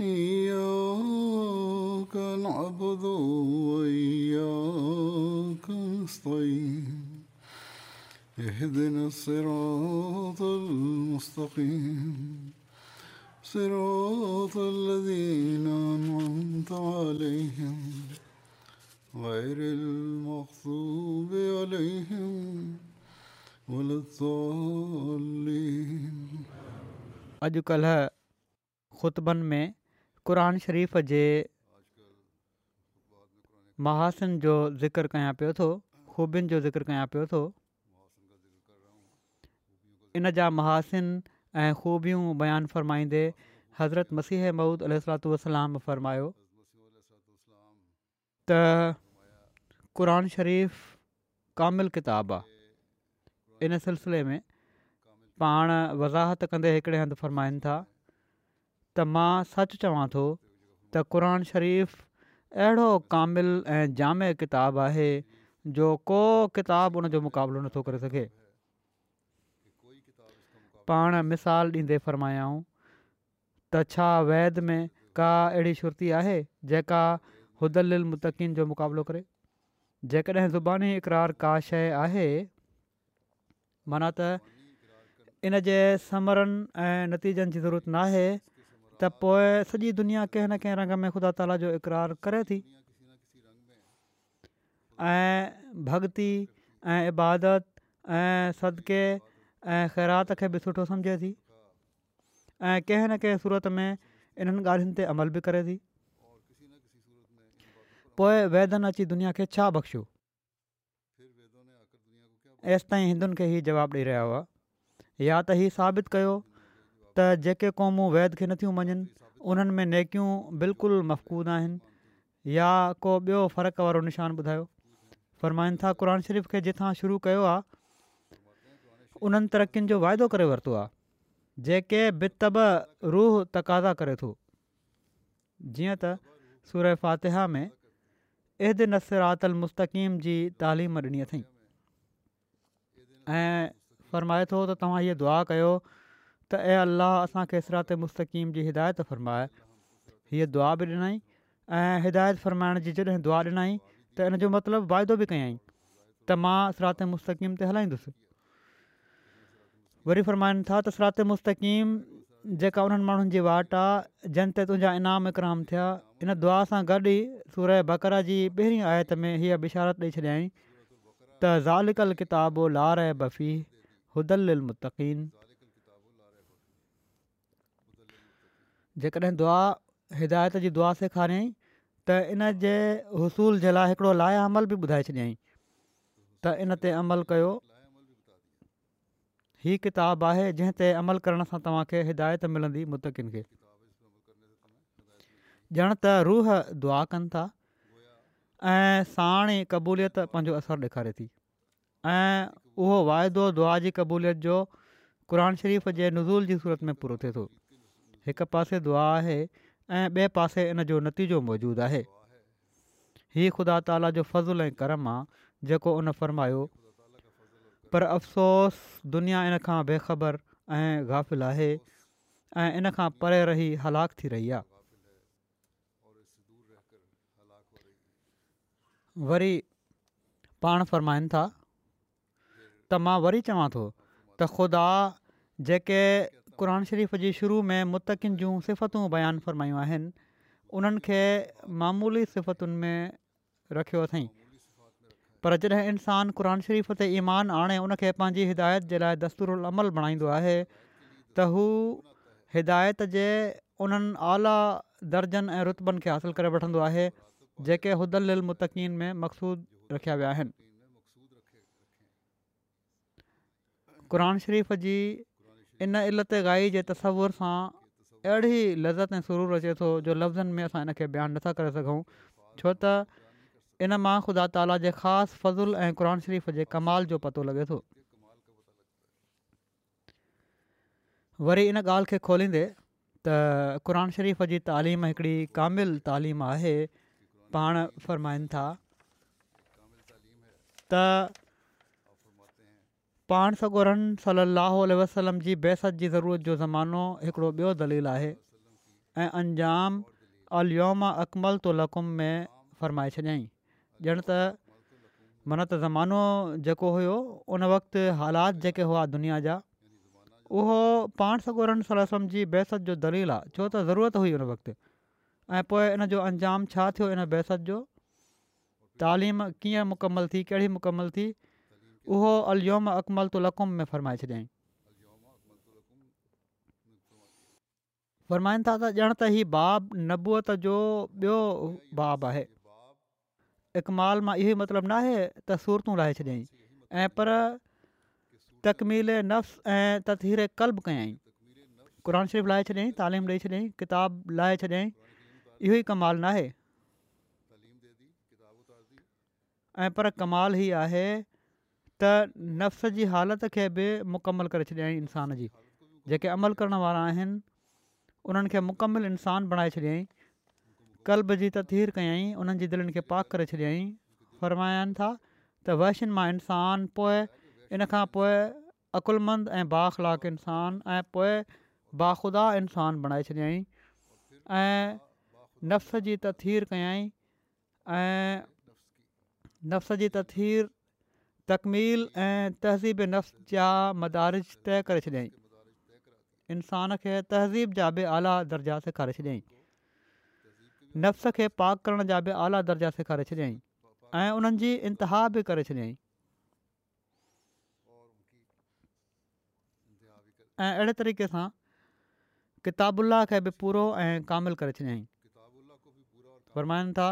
إياك نعبد وإياك نستعين اهدنا الصراط المستقيم صراط الذين أنعمت عليهم غير المغضوب عليهم ولا الضالين अॼुकल्ह خطبا میں क़ुर शरीफ़ जे महासिन जो ज़िकर कया पियो थो ख़ूबियुनि जो ज़िक्र कया पियो थो इन जा महासिन ऐं ख़ूबियूं बयानु फ़रमाईंदे हज़रत मसीह महूद अलू वलाम फ़रमायो त क़रान शरीफ़ु कामिल किताबु आहे इन सिलसिले में पाण वज़ाहति कंदे हिकिड़े हंधि फ़रमाइनि था त मां सचु चवां थो त क़रान शरीफ़ु अहिड़ो कामिलु ऐं जामु किताबु आहे जो को किताबु उनजो मुक़ाबिलो नथो करे सघे पाण मिसाल ॾींदे फ़रमायाऊं त छा वैद में का अहिड़ी सुर्ती आहे जेका हुदल मुतक़ जो मुक़ाबिलो करे जेकॾहिं ज़ुबानी इक़रार का शइ आहे माना त इन जे समरनि ऐं नतीजनि जी ज़रूरत न आहे त पोइ सॼी दुनिया कंहिं न कंहिं रंग में ख़ुदा ताला जो इक़रार करे थी ऐं भॻिती ऐं इबादत ऐं सदिके ऐं ख़ैरात खे बि सुठो सम्झे थी ऐं कंहिं न कंहिं सूरत में इन्हनि ॻाल्हियुनि ते अमल बि करे थी पोइ वैदनि अची दुनिया खे छा बख़्शियो एसि ताईं हिंदुनि खे हीउ जवाबु ॾेई रहिया हुआ या त हीउ साबित कयो त जेके क़ौमूं वैद्य खे नथियूं मञनि उन्हनि में नेकियूं बिल्कुलु मफ़कूद आहिनि या को ॿियो फ़र्क़ु वारो निशानु ॿुधायो फ़रमाइनि था क़ुर शरीफ़ खे जिथां शुरू कयो आहे उन्हनि तरक़ियुनि जो वाइदो करे वरितो आहे जेके बितब रूह तक़ादा करे थो जीअं त सूर फ़ातिहा में इह नसरातल मुस्तक़ीम जी तालीम ॾिनी अथई ऐं फ़रमाए थो त तव्हां दुआ कयो त ऐं अलाह असांखे सिरात मुस्तक़ीम जी हिदायत फ़रमाए हीअ दुआ बि ॾिनई ऐं हिदायत फ़र्माइण जी जॾहिं दुआ ॾिनई त इन जो मतिलबु वाइदो बि कयई त मां सिरात मुस्तक़ीम ते हलाईंदुसि वरी फ़र्माइनि था त सिरात मुस्तक़ीम जेका उन्हनि माण्हुनि जी वाट आहे जंहिं ते तुंहिंजा इनाम इकराम थिया इन दुआ सां गॾु ई सूर बकराजी पहिरीं आयत में हीअ बिशारत ॾेई छॾियई त ज़ालिकल किताब लार बफ़ी हुदल मुतक़ीन जेकॾहिं दुआ हिदायत जी दुआ सेखारियईं त इन जे हुसूल जे लाइ हिकिड़ो लाइ अमल बि ॿुधाए छॾियई त इन ते अमल कयो हीउ किताबु आहे जंहिं ते अमल करण सां तव्हांखे हिदायत मिलंदी मुतकिन खे ॼण त रूह दुआ कनि था ऐं साण ई क़बूलियत पंहिंजो असरु ॾेखारे थी ऐं उहो वाइदो दुआ जी क़बूलियत जो क़ुर शरीफ़ जे नज़ूल जी सूरत में पूरो थिए थो हिकु पासे दुआ आहे ऐं ॿिए पासे इन जो नतीजो मौजूदु आहे हीउ ख़ुदा ताला जो फज़ुल ऐं कर्म आहे जेको उन फ़रमायो पर अफ़सोस दुनिया इन खां बेखबर ऐं गाफ़िल आहे ऐं इन खां परे रही हलाक थी रही आहे वरी पाण फ़र्माइनि था त मां वरी चवां थो त ख़ुदा जेके क़ुन शरीफ़ जी शुरू में मुतकिन जूं सिफ़तूं बयानु फ़रमायूं आहिनि उन्हनि खे मामूली सिफ़तुनि में रखियो अथई पर जॾहिं इंसानु क़ुर शरीफ़ ते ईमानु आणे उन खे पंहिंजी हिदायत जे लाइ दस्तरु अमल बणाईंदो आहे त हू हिदायत जे उन्हनि आला दर्जनि ऐं रुतबनि खे हासिलु करे वठंदो आहे जेके हुदल अल में मक़सूदु रखिया विया आहिनि क़ुर शरीफ़ जी इन इलत गाई जे तस्वुर सां अहिड़ी लज़त ऐं सुरूर अचे थो जो लफ़्ज़नि में असां इनखे बयानु नथा करे सघूं छो त इन मां ख़ुदा ताला जे ख़ासि फज़ुल ऐं क़रान शरीफ़ जे कमाल जो पतो लॻे थो वरी इन ॻाल्हि खे खोलींदे त क़रान शरीफ़ जी तालीम हिकिड़ी कामिल तालीम आहे पाण फ़रमाइनि था पाण सगोरन सली लाहुल वसलम जी बेसत जी ज़रूरत जो ज़मानो हिकिड़ो ॿियो दलील आहे ऐं अंजाम अलियोमा अकमल तोलकुम में फ़रमाए छॾियाईं ॼण त माना त ज़मानो जेको हुयो उन वक़्तु हालात जेके हुआ दुनिया जा उहो पाण सगोरन सलम जी बहसत जो दलील आहे छो त ज़रूरत हुई उन वक़्तु ऐं पोइ इन जो अंजाम छा थियो इन बेस जो तालीम कीअं मुकमल थी कहिड़ी मुकमल थी उहो अलयोम अकमल तुलकुम में फ़रमाए छॾियईं फ़रमाइनि था त ॼण त हीउ बाब नबूअत जो ॿियो बाब आहे इकमाल मां इहो मतिलबु न आहे त सूरतूं लाहे छॾियईं ऐं पर तकमील नफ़्स ऐं तथहीर कल्ब कयईं क़ुर शरीफ़ लाहे छॾियईं तालीम ॾेई छॾियईं किताब लाहे छॾियईं इहो ई कमाल न ऐं पर कमाल ई आहे त नफ़्स जी हालति खे बि मुकमल करे छॾियई इंसान जी जेके अमल करण वारा आहिनि उन्हनि खे मुकमलु इंसानु बणाए छॾियईं कल्ब जी तथहीर कयई उन्हनि जे दिलनि खे पाक करे छॾियईं फरमाइनि था त वहशिन मां इंसानु पोइ इन खां पोइ अकुलमंद ऐं बाख़लाक इंसानु ऐं पोइ बाख़ुदा इंसानु बणाए छॾियई ऐं नफ़्स जी तथीर कयाई ऐं नफ़्स जी तथीर तकमील ऐं तहज़ीब नफ़्स जा मदारिश तइ करे छॾियई इंसान खे तहज़ीब जा बि आला दर्जा सेखारे छॾियई नफ़्स खे पाक करण जा बि आला दर्जा सेखारे छॾियईं ऐं उन्हनि जी इंतिहा बि करे छॾियई ऐं अहिड़े तरीक़े सां किताबुल्ला खे बि पूरो ऐं कामिलु करे छॾियई फरमाइनि था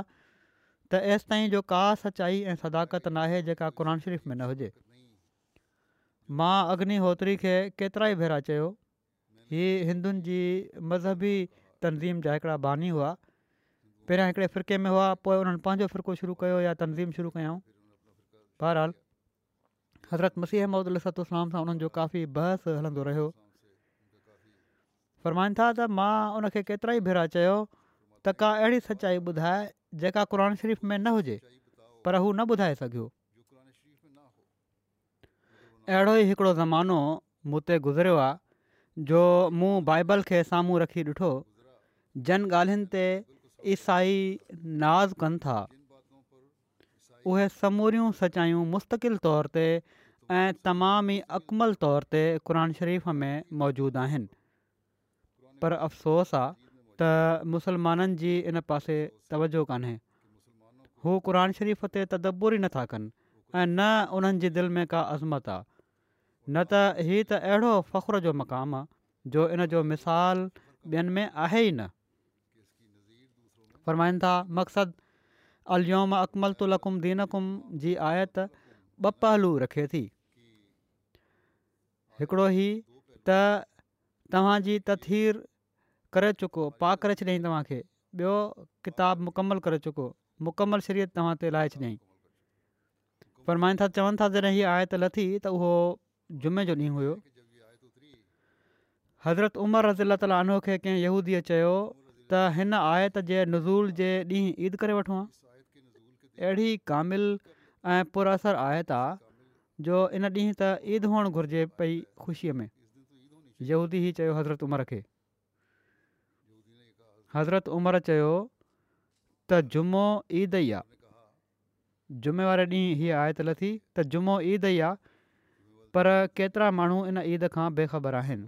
त एसि ताईं जो का सचाई ऐं सदाकत नाहे जेका क़ुर शरीफ़ में न हुजे मां अग्निहोत्री खे केतिरा ई भेरा चयो हीअ हिंदुनि जी मज़हबी तनज़ीम जा हिकिड़ा बानी हुआ पहिरियां हिकिड़े फ़िरके में हुआ पोइ उन्हनि पंहिंजो फ़िरको शुरू कयो या तनज़ीम शुरू कयऊं बहरहाल हज़रत मसीह अमलाम सां उन्हनि जो काफ़ी बहस हलंदो रहियो फ़रमाईनि था त मां उनखे केतिरा ई भेरा चयो त का अहिड़ी सचाई ॿुधाए जेका क़ुर शरीफ़ में न हुजे पर हू न ॿुधाए सघियो अहिड़ो ई हिकिड़ो ज़मानो मूं ते गुज़रियो आहे जो मूं बाइबल खे साम्हूं रखी ॾिठो जन ॻाल्हियुनि ते ईसाई नाज़ कनि था उहे समूरियूं सचायूं मुस्तक़िल तौर ते ऐं तमामु ई अकमलु तौर ते क़रान शरीफ़ में मौजूदु आहिनि पर अफ़सोस आहे त मुसलमाननि जी इन पासे तवजो कोन्हे हू क़ुर शरीफ़ ते तदबूर ई नथा कनि ऐं न उन्हनि जी दिलि में का अज़मत आहे न त हीअ त अहिड़ो फ़ख़ुरु जो मक़ामु आहे जो इन जो मिसाल ॿियनि में आहे ई न फ़र्माईंदा मक़सदु अलियोम अकमल तुलकुम्दी दीनुम जी आयत ॿ पहलू रखे थी हिकिड़ो ही त तव्हांजी तथीर करे चुको पा करे छॾियईं तव्हांखे ॿियो किताबु मुकमल करे चुको मुकमल शरीयत तव्हां ते लाहे छॾियईं पर था चवनि था जॾहिं हीअ आयत लथी त उहो जुमे जो ॾींहुं हुयो हज़रत उमर रज़ीला तालहो खे कंहिं यहूदीअ चयो त हिन आयत जे नज़ूल जे ॾींहुं ईद करे वठो हा अहिड़ी कामिल ऐं पुरसर आयत आहे जो इन ॾींहुं त ईद हुअणु घुरिजे पई ख़ुशीअ में यहूदी चयो हज़रत उमिरि खे हज़रत उमिरि चयो त जुमो ईद ई आहे जुमे वारे ॾींहुं हीअ आयत लथी त जुमो ईद ई आहे पर केतिरा माण्हू इन ईद खां बेखबर आहिनि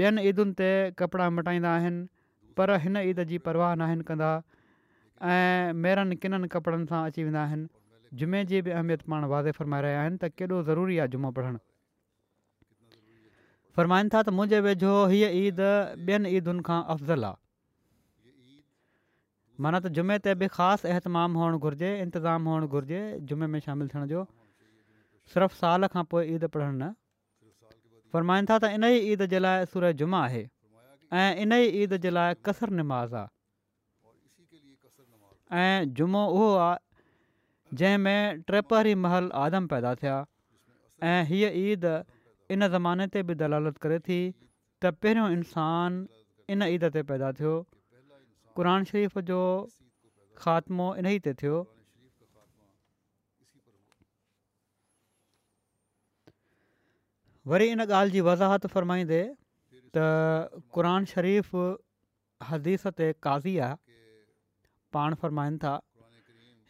ॿियनि ईदुनि ते कपिड़ा मटाईंदा आहिनि पर हिन ईद जी परवाह न कंदा ऐं मेरनि किननि कपिड़नि सां अची वेंदा आहिनि जुमे जी बि अहमियत पाण वाज़े फ़र्माए रहिया आहिनि त केॾो ज़रूरी आहे जुमो पढ़णु फ़र्माईनि था त मुंहिंजे वेझो हीअ ईद ॿियनि ईदुनि खां अफ़ज़ल आहे माना त जुमे ते बि ख़ासि अहतमामु हुअणु घुरिजे इंतिज़ामु हुअणु घुरिजे जुमे में शामिलु थियण जो सिर्फ़ु साल खां पोइ ईद पढ़णु न फ़रमाईनि था त इन ई ईद जे लाइ सुरज जुमा आहे ऐं इन ईद जे लाइ कसरु नमाज़ आहे ऐं जुमो उहो आहे जंहिंमें ट्रेपरी महल आदम पैदा थिया ऐं हीअ ईद इन ज़माने ते बि दलालत करे थी त पहिरियों इंसानु इन ईद ते पैदा थियो क़ान शरीफ़ जो ख़ात्मो इन ई ते थियो वरी हिन ॻाल्हि जी वज़ाहत फ़रमाईंदे त क़रान शरीफ़ हदीस ते काज़ी आहे पाण फ़रमाइनि था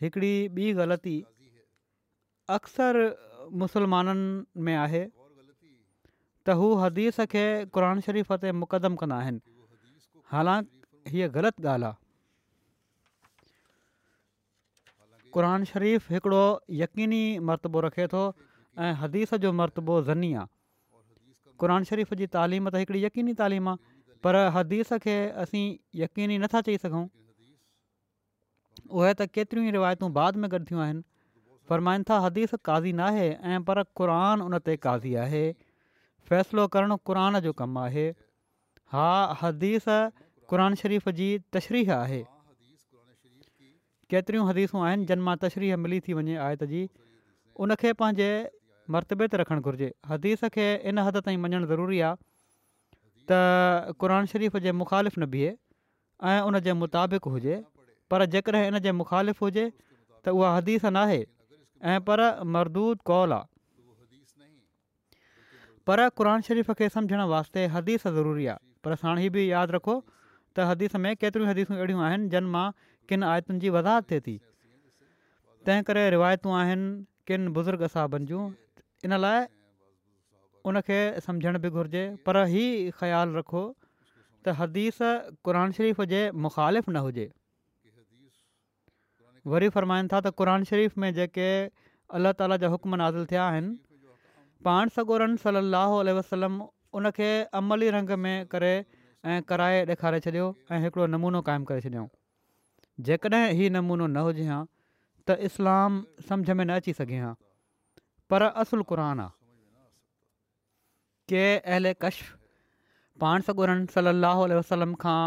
हिकिड़ी ॿी ग़लती अक्सर मुसलमाननि में आहे त हू हदीस खे क़रान शरीफ़ ते मुक़दम कंदा आहिनि हालांकि हीअ ग़लति ॻाल्हि आहे क़रान शरीफ़ु हिकिड़ो यक़ीनी मरतबो रखे थो ऐं हदीस जो मरतबो ज़नी आहे क़रान शरीफ़ जी तालीम त हिकिड़ी यकीनी तालीम आहे पर हदीस खे असीं यक़ीनी नथा चई सघूं उहे त केतिरियूं ई रिवायतूं बाद में गॾियूं आहिनि फ़र्माइनि था हदीस क़ाज़ी नाहे ऐं पर क़रान उन ते काज़ी आहे फ़ैसिलो करणु क़रान जो कमु आहे हा हदीस क़ुर शरीफ़ जी तशरीह आहे केतिरियूं हदीसूं आहिनि जिन मां तशरीह मिली थी वञे आयत जी उनखे पंहिंजे मर्तबे ते रखणु घुरिजे हदीस खे इन हद ताईं मञणु ज़रूरी आहे त क़रान शरीफ़ जे मुख़ालिफ़ न बीहे ऐं उन जे मुताबिक़ हुजे पर जेकर इन जे मुखालिफ़ु हुजे त उहा हदीस नाहे ऐं पर मरदूत कौल आहे पर क़रान शरीफ़ खे सम्झण वास्ते हदीस ज़रूरी आहे पर साण इहा बि यादि रखो त हदीस में केतिरियूं हदीसियूं अहिड़ियूं आहिनि जिन मां किन आयतुनि जी वज़ाहत थिए थी तंहिं करे रिवायतूं आहिनि किन बुज़ुर्ग साहबनि जूं इन लाइ उनखे सम्झण बि घुर्जे पर ई ख़्यालु रखो त हदीस क़ुर शरीफ़ जे मुख़ालिफ़ न हुजे वरी फ़रमाइनि था त क़रान शरीफ़ में जेके अलाह ताला जा हुकम नाज़िल थिया आहिनि पाण सगोरनि सलाहु वसलम उन अमली रंग में करे ऐं कराए ॾेखारे छॾियो ऐं हिकिड़ो नमूनो क़ाइमु करे छॾियऊं जेकॾहिं हीअ नमूनो न हुजे हा त इस्लाम सम्झ में न अची सघे हा पर असुलु क़रान आहे के अहल कश पाण सगोरन सलाहु वसलम खां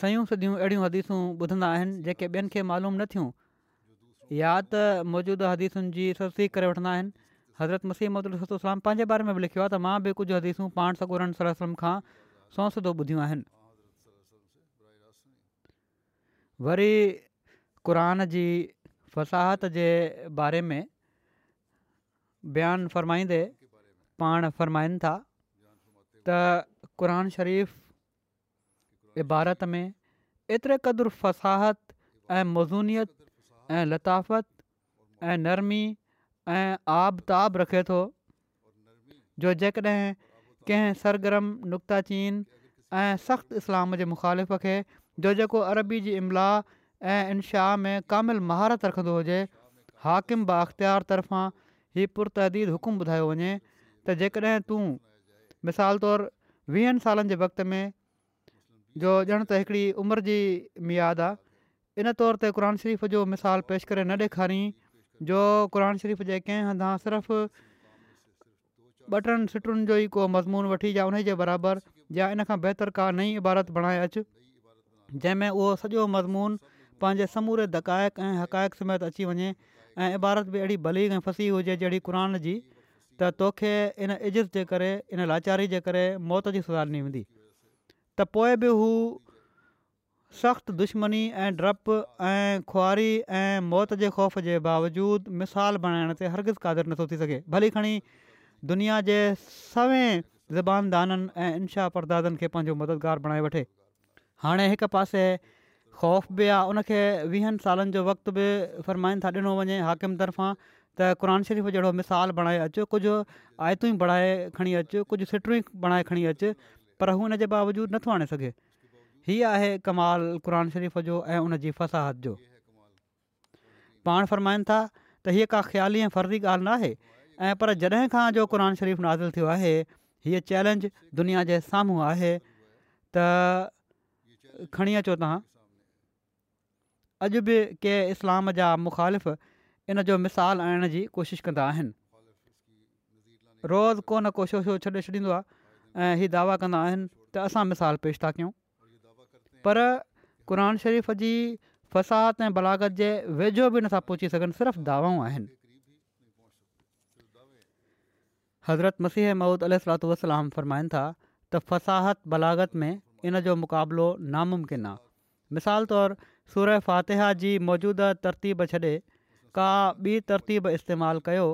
सयूं सदियूं अहिड़ियूं हदीसूं ॿुधंदा आहिनि जेके ॿियनि खे मालूम न थियूं या त मौजूदा हदीसुनि जी तस्दीक करे वठंदा आहिनि हज़रत मसीम सलाम पंहिंजे बारे में बि लिखियो आहे त मां बि कुझु हदीसूं पाण सलम खां सौ सदो ॿुधियूं आहिनि वरी क़रान जी फ़साहत जे बारे में बयानु फ़रमाईंदे पाण फ़रमाईनि था त क़रान عبارت इबारत में एतिरे क़दुरु फ़साहत ऐं मौज़ूनियत ऐं लताफ़त ऐं नरमी ऐं आबिताब रखे थो जो जेकॾहिं कंहिं सरगर्म नुक़्ताचीन ऐं सख़्तु इस्लाम जे मुखालिफ़ खे जो जेको अरबी जी इमला ऐं इनशाह में कामिल महारत रखंदो हुजे हाकिम बा अख़्तियार तर्फ़ां हीउ पुरतदीद हुकुम ॿुधायो वञे त जेकॾहिं तूं मिसाल तौरु वीहनि सालनि जे वक़्त में जो ॼण त हिकिड़ी उमिरि जी मियाद आहे इन तौर ते क़ुन शरीफ़ जो मिसाल पेश करे न ॾेखारी जो क़रानु शरीफ़ जे कंहिं हंधा सिर्फ़ु ॿ टिनि सिटियुनि जो ई को मज़मून वठी या उन ई जे बराबरि या इन खां बहितर का नई इबारत बणाए अचु जंहिंमें उहो सॼो मज़मून पंहिंजे समूरे दक़ाइक़ु ऐं हक़ाइक़ समेत अची वञे ऐं इबारत बि अहिड़ी भली खां फसी हुजे जहिड़ी क़ुरान जी त तोखे इन इज़त जे करे इन लाचारी जे करे मौत जी सुधारणी वेंदी त पोइ बि हू सख़्तु दुश्मनी ऐं डपु ऐं खुआरी ऐं मौत जे ख़ौफ़ जे बावजूदु मिसाल बणाइण ते हरगिज़ क़ादरु नथो थी सघे भली खणी दुनिया जे सवें ज़बानदाननि ऐं इनशा परदादनि खे पंहिंजो मददगार बणाए वठे हाणे हिकु पासे ख़ौफ़ बि आहे उनखे वीहनि सालनि जो वक़्तु बि फ़र्माइनि था ॾिनो वञे हाकिम तरफ़ां त क़ानु शरीफ़ जहिड़ो मिसाल बणाए अचु कुझु आयतूं ई बणाए खणी अचु कुझु सिटियूं ई बणाए खणी अचु पर हू हिन जे बावजूदु नथो आणे सघे हीअ आहे कमाल क़रानु शरीफ़ जो ऐं उन फ़साहत जो पाण फ़र्माइनि था त हीअ का ख़्याली ऐं फर्दी ॻाल्हि न ऐं पर जॾहिं खां जो क़ान शरीफ़ नाज़िल थियो आहे हीअ चैलेंज दुनिया जे साम्हूं आहे त खणी अचो तव्हां अॼु बि कंहिं इस्लाम जा मुखालिफ़ इन जो मिसाल आणण जी कोशिशि कंदा आहिनि रोज़ को कोशिश छॾे छॾींदो आहे ऐं हीअ दावा कंदा आहिनि त असां मिसाल पेश था कयूं पर क़ुर शरीफ़ जी फ़साद ऐं बलागत जे वेझो बि नथा पहुची सघनि सिर्फ़ु दावाऊं आहिनि हज़रत मसीह महुूद अल सलातु वसलाम फ़रमाइनि था त फ़साहत बलागत में इन जो मुक़ाबिलो नामुमकिन आहे मिसाल तौरु सूर फ़ातिहा जी मौजूदह तरतीब छॾे का ॿी तरतीब इस्तेमालु कयो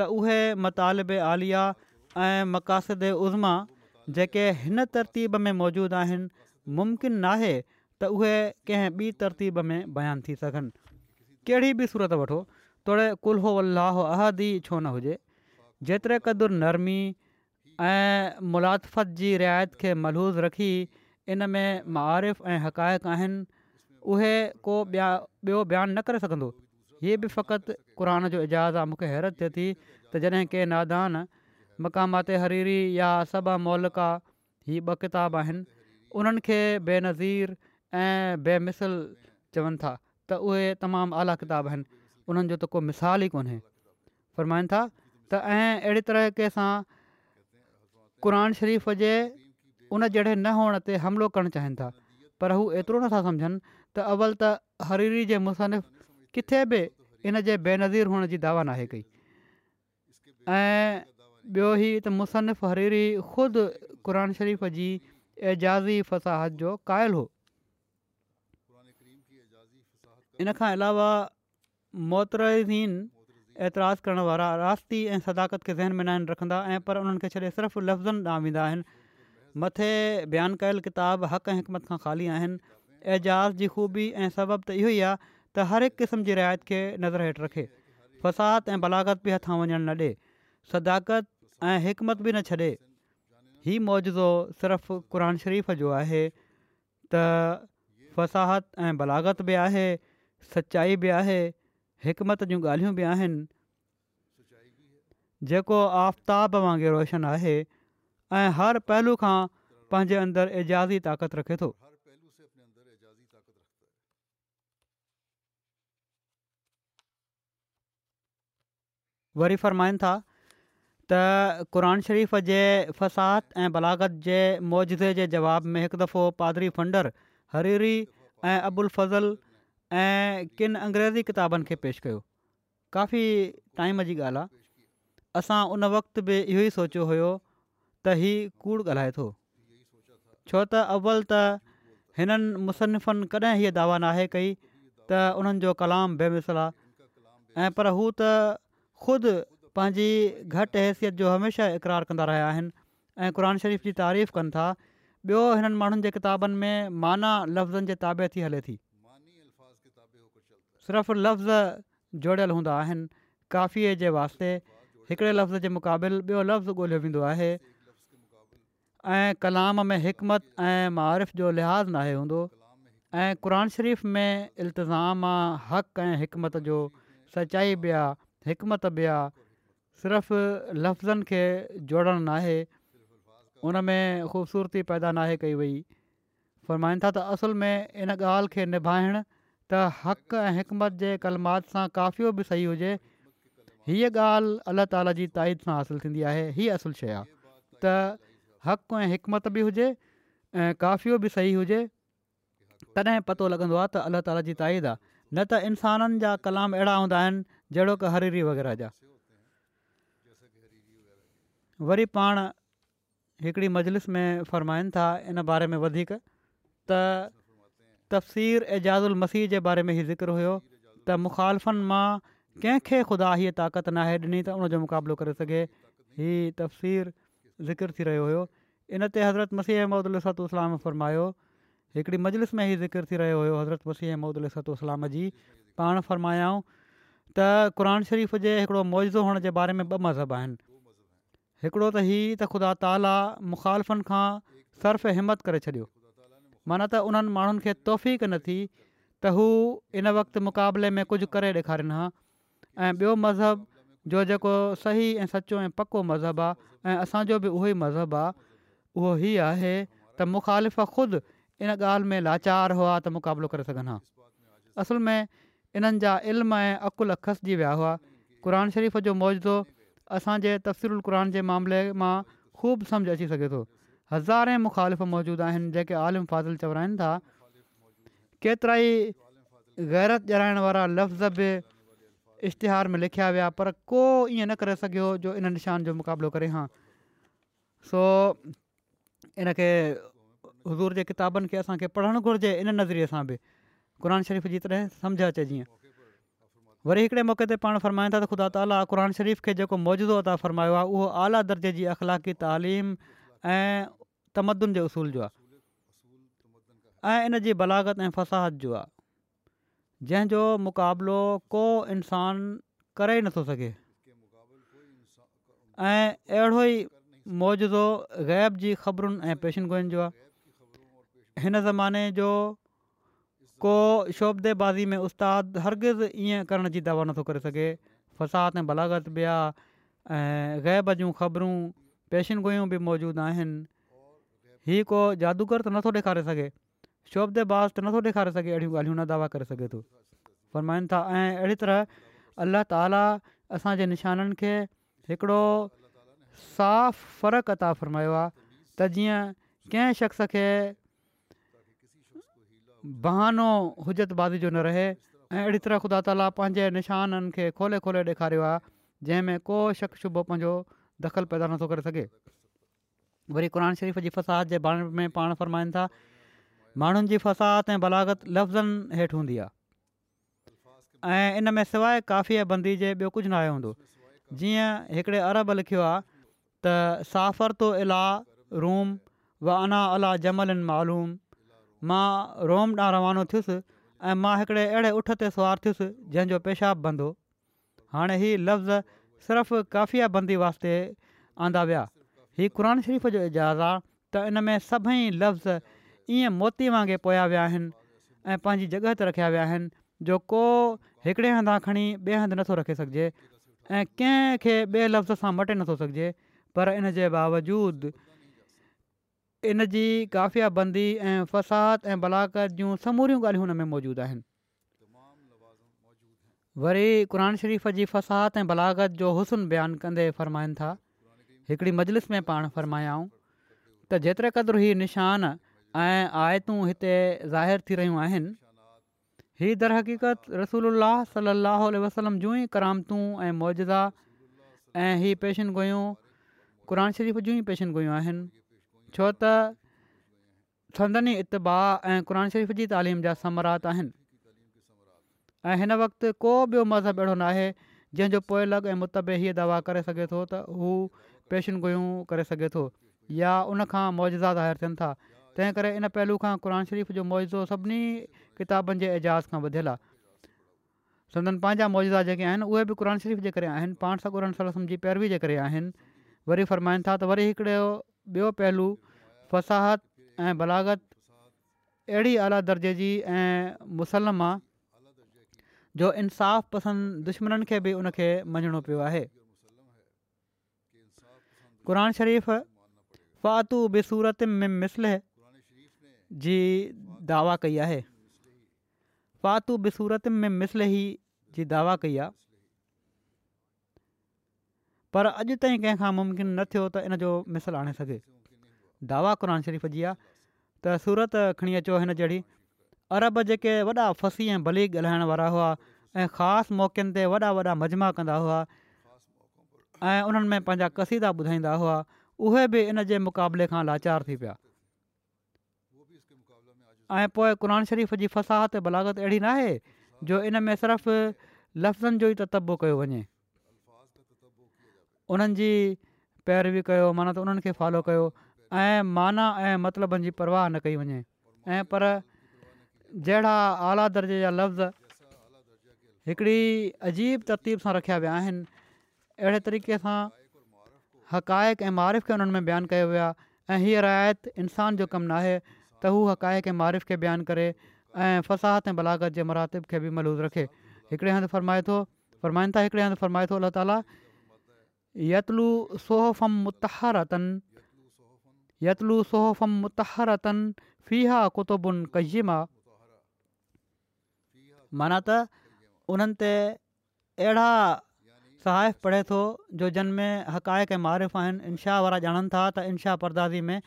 त उहे मतालिब आलिया ऐं मक़ासिद उज़्मा जेके हिन तरतीब में मौजूदु आहिनि मुमकिन नाहे त उहे कंहिं ॿी तरतीब में बयानु थी सघनि कहिड़ी बि सूरत वठो तोड़े कुल अलाह अहदी छो न हुजे जेतिरे क़दुरु नरमी ऐं मुलातफ़त जी रिआयत खे मलहूज़ रखी इन में मुआिफ़ ऐं हक़ाइक़ु आहिनि उहे को ॿिया ॿियो बयानु न करे सघंदो हीअ बि फ़क़ति क़ुर जो इजाज़ आहे मूंखे हैरतु थिए थी त जॾहिं के नादान मक़ामाति हरीरी या सब मौलिका ई ॿ किताब आहिनि उन्हनि खे बेनज़ीर ऐं बेमिसल चवनि था त उहे तमामु आला किताब आहिनि उन्हनि जो त को मिसाल ई कोन्हे फ़रमाइनि था त ऐं अहिड़े तरीक़े सां क़रान शरीफ़ जे उन जहिड़े न हुअण ते हमिलो करणु चाहिनि था पर हू एतिरो नथा सम्झनि त अवल त हरीरी जे انہ किथे बि इन जे बेनज़ीर हुअण जी दावा नाहे कई ऐं ॿियो ई त मुसनफ़ु हरीरी ख़ुदि क़रान शरीफ़ जी एजाज़ी फ़साहत जो क़ाइल हो इनखां अलावा मुहतरदीन اعتراض करण वारा रासी ऐं सदाकत खे ज़हन में نائن रखंदा ऐं पर उन्हनि खे छॾे सिर्फ़ु लफ़्ज़नि ॾांहुं वेंदा आहिनि मथे बयानु कयल किताब हक़ ऐं हिकमत खां ख़ाली आहिनि एजाज़ जी ख़ूबी ऐं सबबु त इहो ई आहे त हर हिकु क़िस्म जी रिआयत खे नज़र हेठि रखे फ़साद ऐं बलागत बि हथां वञणु न ॾिए सदाकत ऐं हिकमति बि न छॾे हीउ मौजो सिर्फ़ु क़ुर शरीफ़ जो आहे त फ़साहत ऐं बलागत बि आहे सचाई बि आहे हिकमत जूं ॻाल्हियूं बि आहिनि जेको आफ़्ताब वांगुरु रोशन आहे ऐं हर पहलू खां पंहिंजे अंदरि एजाज़ी ताक़त रखे थो वरी फ़रमाइनि था त क़ुर शरीफ़ जे फ़साद ऐं बलागत जे मौजदे जे जवाब में हिकु दफ़ो पादरी फंडर हरीरी ऐं अबुल फज़ल ऐं किन अंग्रेज़ी किताबनि खे पेश कयो काफ़ी टाइम जी ॻाल्हि आहे असां उन वक़्तु बि इहो ई सोचियो हुयो त ही कूड़ ॻाल्हाए थो छो त अव्वल त हिननि मुसनफ़नि कॾहिं हीअ दावा नाहे कई त उन्हनि जो कलाम बेमिसल आहे ऐं पर हू त ख़ुदि पंहिंजी घटि हैसियत जो हमेशह इक़रार कंदा रहिया आहिनि ऐं शरीफ़ जी तारीफ़ कनि था ॿियो हिननि माण्हुनि जे किताबनि में माना लफ़्ज़नि जे ताबत थी हले थी सिर्फ़ु लफ़्ज़ जोड़ियल हूंदा आहिनि काफ़ीअ जे वास्ते हिकिड़े लफ़्ज़ जे मुक़ाबिलियो लफ़्ज़ु ॻोल्हियो वेंदो आहे ऐं कलाम में हिकमत ऐं मारिफ़ जो लिहाज़ नाहे हूंदो ऐं क़ुर शरीफ़ में इल्तिज़ाम हक़ ऐं हिकमत जो सचाई बि आहे हिकमत बि आहे सिर्फ़ु लफ़्ज़नि खे जोड़णु नाहे में ख़ूबसूरती पैदा नाहे कई वई फ़रमाईनि था त असुल में इन ॻाल्हि खे निभाइणु त हक़ु ऐं हिकमत जे کافیو सां صحیح बि सही हुजे हीअ ॻाल्हि अलाह ताला जी ताईद सां हासिलु थींदी आहे हीअ असुलु शइ आहे त हक़ु ऐं हिकमत बि हुजे ऐं काफ़ियो बि सही हुजे तॾहिं पतो लॻंदो आहे त अलाह ताला जी ताईद आहे न त इंसाननि जा कलाम अहिड़ा हूंदा आहिनि जहिड़ो की हरीरी वग़ैरह जा वरी पाण हिकिड़ी मजलिस में फरमाइनि था इन बारे में वधीक त तफ़सीर एजाज़ु अलमसीह जे बारे में ई ज़िकिर हुयो त मुखालफ़न मां कंहिंखे ख़ुदा हीअ ताक़त नाहे ॾिनी त उनजो मुक़ाबिलो करे सघे हीउ तफ़सीर ज़िकिर थी रहियो हुयो इन ते हज़रत मसीह अहमद लू इस्लाम फ़रमायो हिकिड़ी मजलिस में ई ज़िकिर थी रहियो हुयो हज़रत मसीह अहमद लसातू जी पाण फ़रमायाऊं त क़रान शरीफ़ जे हिकिड़ो मुज़ो हुअण जे बारे में ॿ मज़हब आहिनि हिकिड़ो त हीउ त ख़ुदा ताला मुख़ालफ़न खां सर्फ़ हिमत करे छॾियो माना त उन्हनि माण्हुनि खे तोहफ़िक न थी त हू इन वक़्तु मुक़ाबले में कुझु करे ॾेखारीनि हा ऐं ॿियो मज़हब जो जेको सही ऐं सचो ऐं पको मज़हबु आहे ऐं असांजो बि उहो ई मज़हबु आहे उहो ई आहे त मुखालिफ़ ख़ुदि इन ॻाल्हि में लाचार हुआ त मुक़ाबिलो करे सघनि हा असुल में इन्हनि जा इल्म ऐं अक़ुल खसिजी विया हुआ क़ुर शरीफ़ जो मौजो असांजे तफ़सीरु क़ुरान जे मामले मां ख़ूबु समुझ अची सघे थो हज़ारे मुखालिफ़ मौजूदु आहिनि जेके आलिम फाज़िल चवराइनि था केतिराई ग़ैरत ॼराइण वारा लफ़्ज़ बि इश्तिहार में लिखिया विया पर को ईअं न करे सघियो जो इन निशान जो मुक़ाबिलो करे हा सो इन खे हज़ूर जे किताबनि खे असांखे पढ़णु घुरिजे इन नज़रिए सां बि क़ुर शरीफ़ जी तरह समुझ अचे जीअं वरी हिकिड़े मौक़े ते पाण फ़रमाईंदा त ख़ुदा ताला क़ शरीफ़ खे जेको मौजूदो अदा फ़रमायो आहे उहो आला दर्जे जी अख़लाक़ी तालीम ऐं तमदन जे اصول जो आहे ऐं इन जी बलागत ऐं फ़साहत जो आहे जंहिंजो मुक़ाबिलो को इंसान करे ई नथो सघे ऐं अहिड़ो ई मौजो ग़ैब خبرن ख़बरुनि پیشن पेशन गोइनि जो زمانے جو ज़माने जो को میں में उस्तादु हरगर्ज़ ईअं करण जी दवा नथो करे सघे फ़साहत ऐं बलागत बि आहे ऐं हीउ को जादूगर त नथो ॾेखारे सघे शोभेबाज़ त नथो ॾेखारे सघे अहिड़ियूं ॻाल्हियूं न दावा करे सघे थो फ़रमाइनि था ऐं अहिड़ी तरह अलाह ताला असांजे निशाननि खे हिकिड़ो साफ़ फ़र्क़ु अता फ़रमायो आहे त जीअं कंहिं शख़्स खे बहानो हुजतबाज़ी जो न रहे ऐं अहिड़ी तरह ख़ुदा ताला पंहिंजे निशाननि खे खोले खोले ॾेखारियो आहे जंहिंमें को शख़्सो पंहिंजो दख़ल पैदा नथो करे सघे वरी क़ुर शरीफ़ जी फ़साहत जे बारे में पाण फ़रमाईनि था माण्हुनि जी फ़साहत ऐं बलागत लफ़्ज़नि हेठि हूंदी आहे ऐं इन में सवाइ काफ़िया बंदी जे ॿियो कुझु न आयो हूंदो जीअं हिकिड़े अरब लिखियो आहे त तो अला रोम व अना अला जमलनि मालूम मां रोम न रवानो थियुसि ऐं मां हिकिड़े अहिड़े उठ ते सुवारु थियुसि जंहिंजो पेशाबु बंदो हाणे हीउ लफ़्ज़ सिर्फ़ु काफ़िया बंदी वास्ते आंदा विया हीउ क़रान शरीफ़ जो एजाज़ु आहे त इन में सभई लफ़्ज़ ईअं मोती वांगुरु पोया विया आहिनि ऐं पंहिंजी जॻह ते रखिया विया आहिनि जो को हिकिड़े हंधि खणी ॿिए हंधि नथो रखे सघिजे ऐं कंहिंखे ॿिए लफ़्ज़ सां मटे नथो सघिजे पर इन जे बावजूदि इन जी क़ाफ़ियाबंदी ऐं फ़साहत ऐं बलागत जूं समूरियूं ॻाल्हियूं हिन में मौजूदु आहिनि वरी क़रान शरीफ़ जी फ़साद ऐं बलागत जो हुसन बयानु कंदे फ़रमाइनि था हिकिड़ी मजलिस में पाण फरमायाऊं त जेतिरे क़दुरु हीउ निशान ऐं आयतूं हिते ज़ाहिर थी रहियूं आहिनि हीअ दरहक़ीक़त रसूल अलाहु सलाहु वसलम जूं ई करामतूं ऐं मौजदा ऐं हीअ पेशन गुयूं क़रानु शरीफ़ जूं ई पेशन गुयूं आहिनि छो त संदनी इतबा ऐं क़रानु शरीफ़ जी तालीम जा समरात आहिनि ऐं को ॿियो मज़हब अहिड़ो न आहे जंहिंजो पोइ लॻ ऐं मुतबे हीअ दवा करे सघे थो पेशुनिगुयूं करे सघे थो या उनखां मुआजा ज़ाहिर थियनि था तंहिं करे इन पहलू खां क़ुर शरीफ़ जो मुआज़ो सभिनी किताबनि जे एजाज़ खां वधियलु आहे संदन पंहिंजा मौजा जेके आहिनि उहे बि शरीफ़ जे करे आहिनि पाण सौ क़ुर जी पैरवी जे करे आहिनि वरी फ़रमाइनि था त वरी हिकिड़ो ॿियो पहलू फ़साहत ऐं बलागत अहिड़ी आला दर्जे जी ऐं मुसलम आहे जो इंसाफ़ पसंदि दुश्मन खे बि उनखे मञिणो पियो आहे क़रान शरीफ़ فاتو बि मिसल जी दावा कई आहे फ़ातु ہے मिसल ही जी दावा कई आहे पर अॼु ताईं कंहिंखां मुमकिन न थियो त इन जो मिसल आणे सघे दावा क़रान शरीफ़ जी आहे त सूरत खणी अचो हिन जहिड़ी अरब जेके वॾा फसी ऐं भली ॻाल्हाइण वारा हुआ ऐं ख़ासि मौक़नि ते वॾा वॾा मजमा कंदा हुआ ऐं उन्हनि में पंहिंजा कसीदा ॿुधाईंदा हुआ उहे बि इन जे मुक़ाबले खां लाचार थी पिया ऐं पोइ क़ुर शरीफ़ जी फ़साहत बलागत अहिड़ी न जो इन में सिर्फ़ु लफ़्ज़नि जो ई त तब्बो कयो वञे उन्हनि जी पैरवी कयो माना त उन्हनि खे फॉलो कयो ऐं माना ऐं मतिलबनि जी परवाह न कई वञे ऐं पर जहिड़ा आला दर्जे जा लफ़्ज़ हिकिड़ी अजीब तरतीब सां रखिया विया आहिनि अहिड़े तरीक़े सां حقائق खे उन्हनि में बयानु कयो वियो आहे ऐं हीअ रिआत इंसान जो कमु नाहे त हू हक़ाइक़ ऐं मारिफ़ खे बयानु करे ऐं फ़साहत ऐं बलागत जे मरातिब खे बि मलूज़ रखे हिकिड़े हंधु फ़रमाए थो फ़रमाइनि था हिकिड़े हंधि फ़रमाए थो अल्ला ताला यतलू सोहो मुतहार अतन यत सोफ मुतरतन फ़ीहातुन कज़ीमा माना त उन्हनि ते अहिड़ा सहाइफ़ु पढ़े تو جو جن میں حقائق ऐं मारिफ़ आहिनि इनशाह جانن تھا था त इनशा परदासी में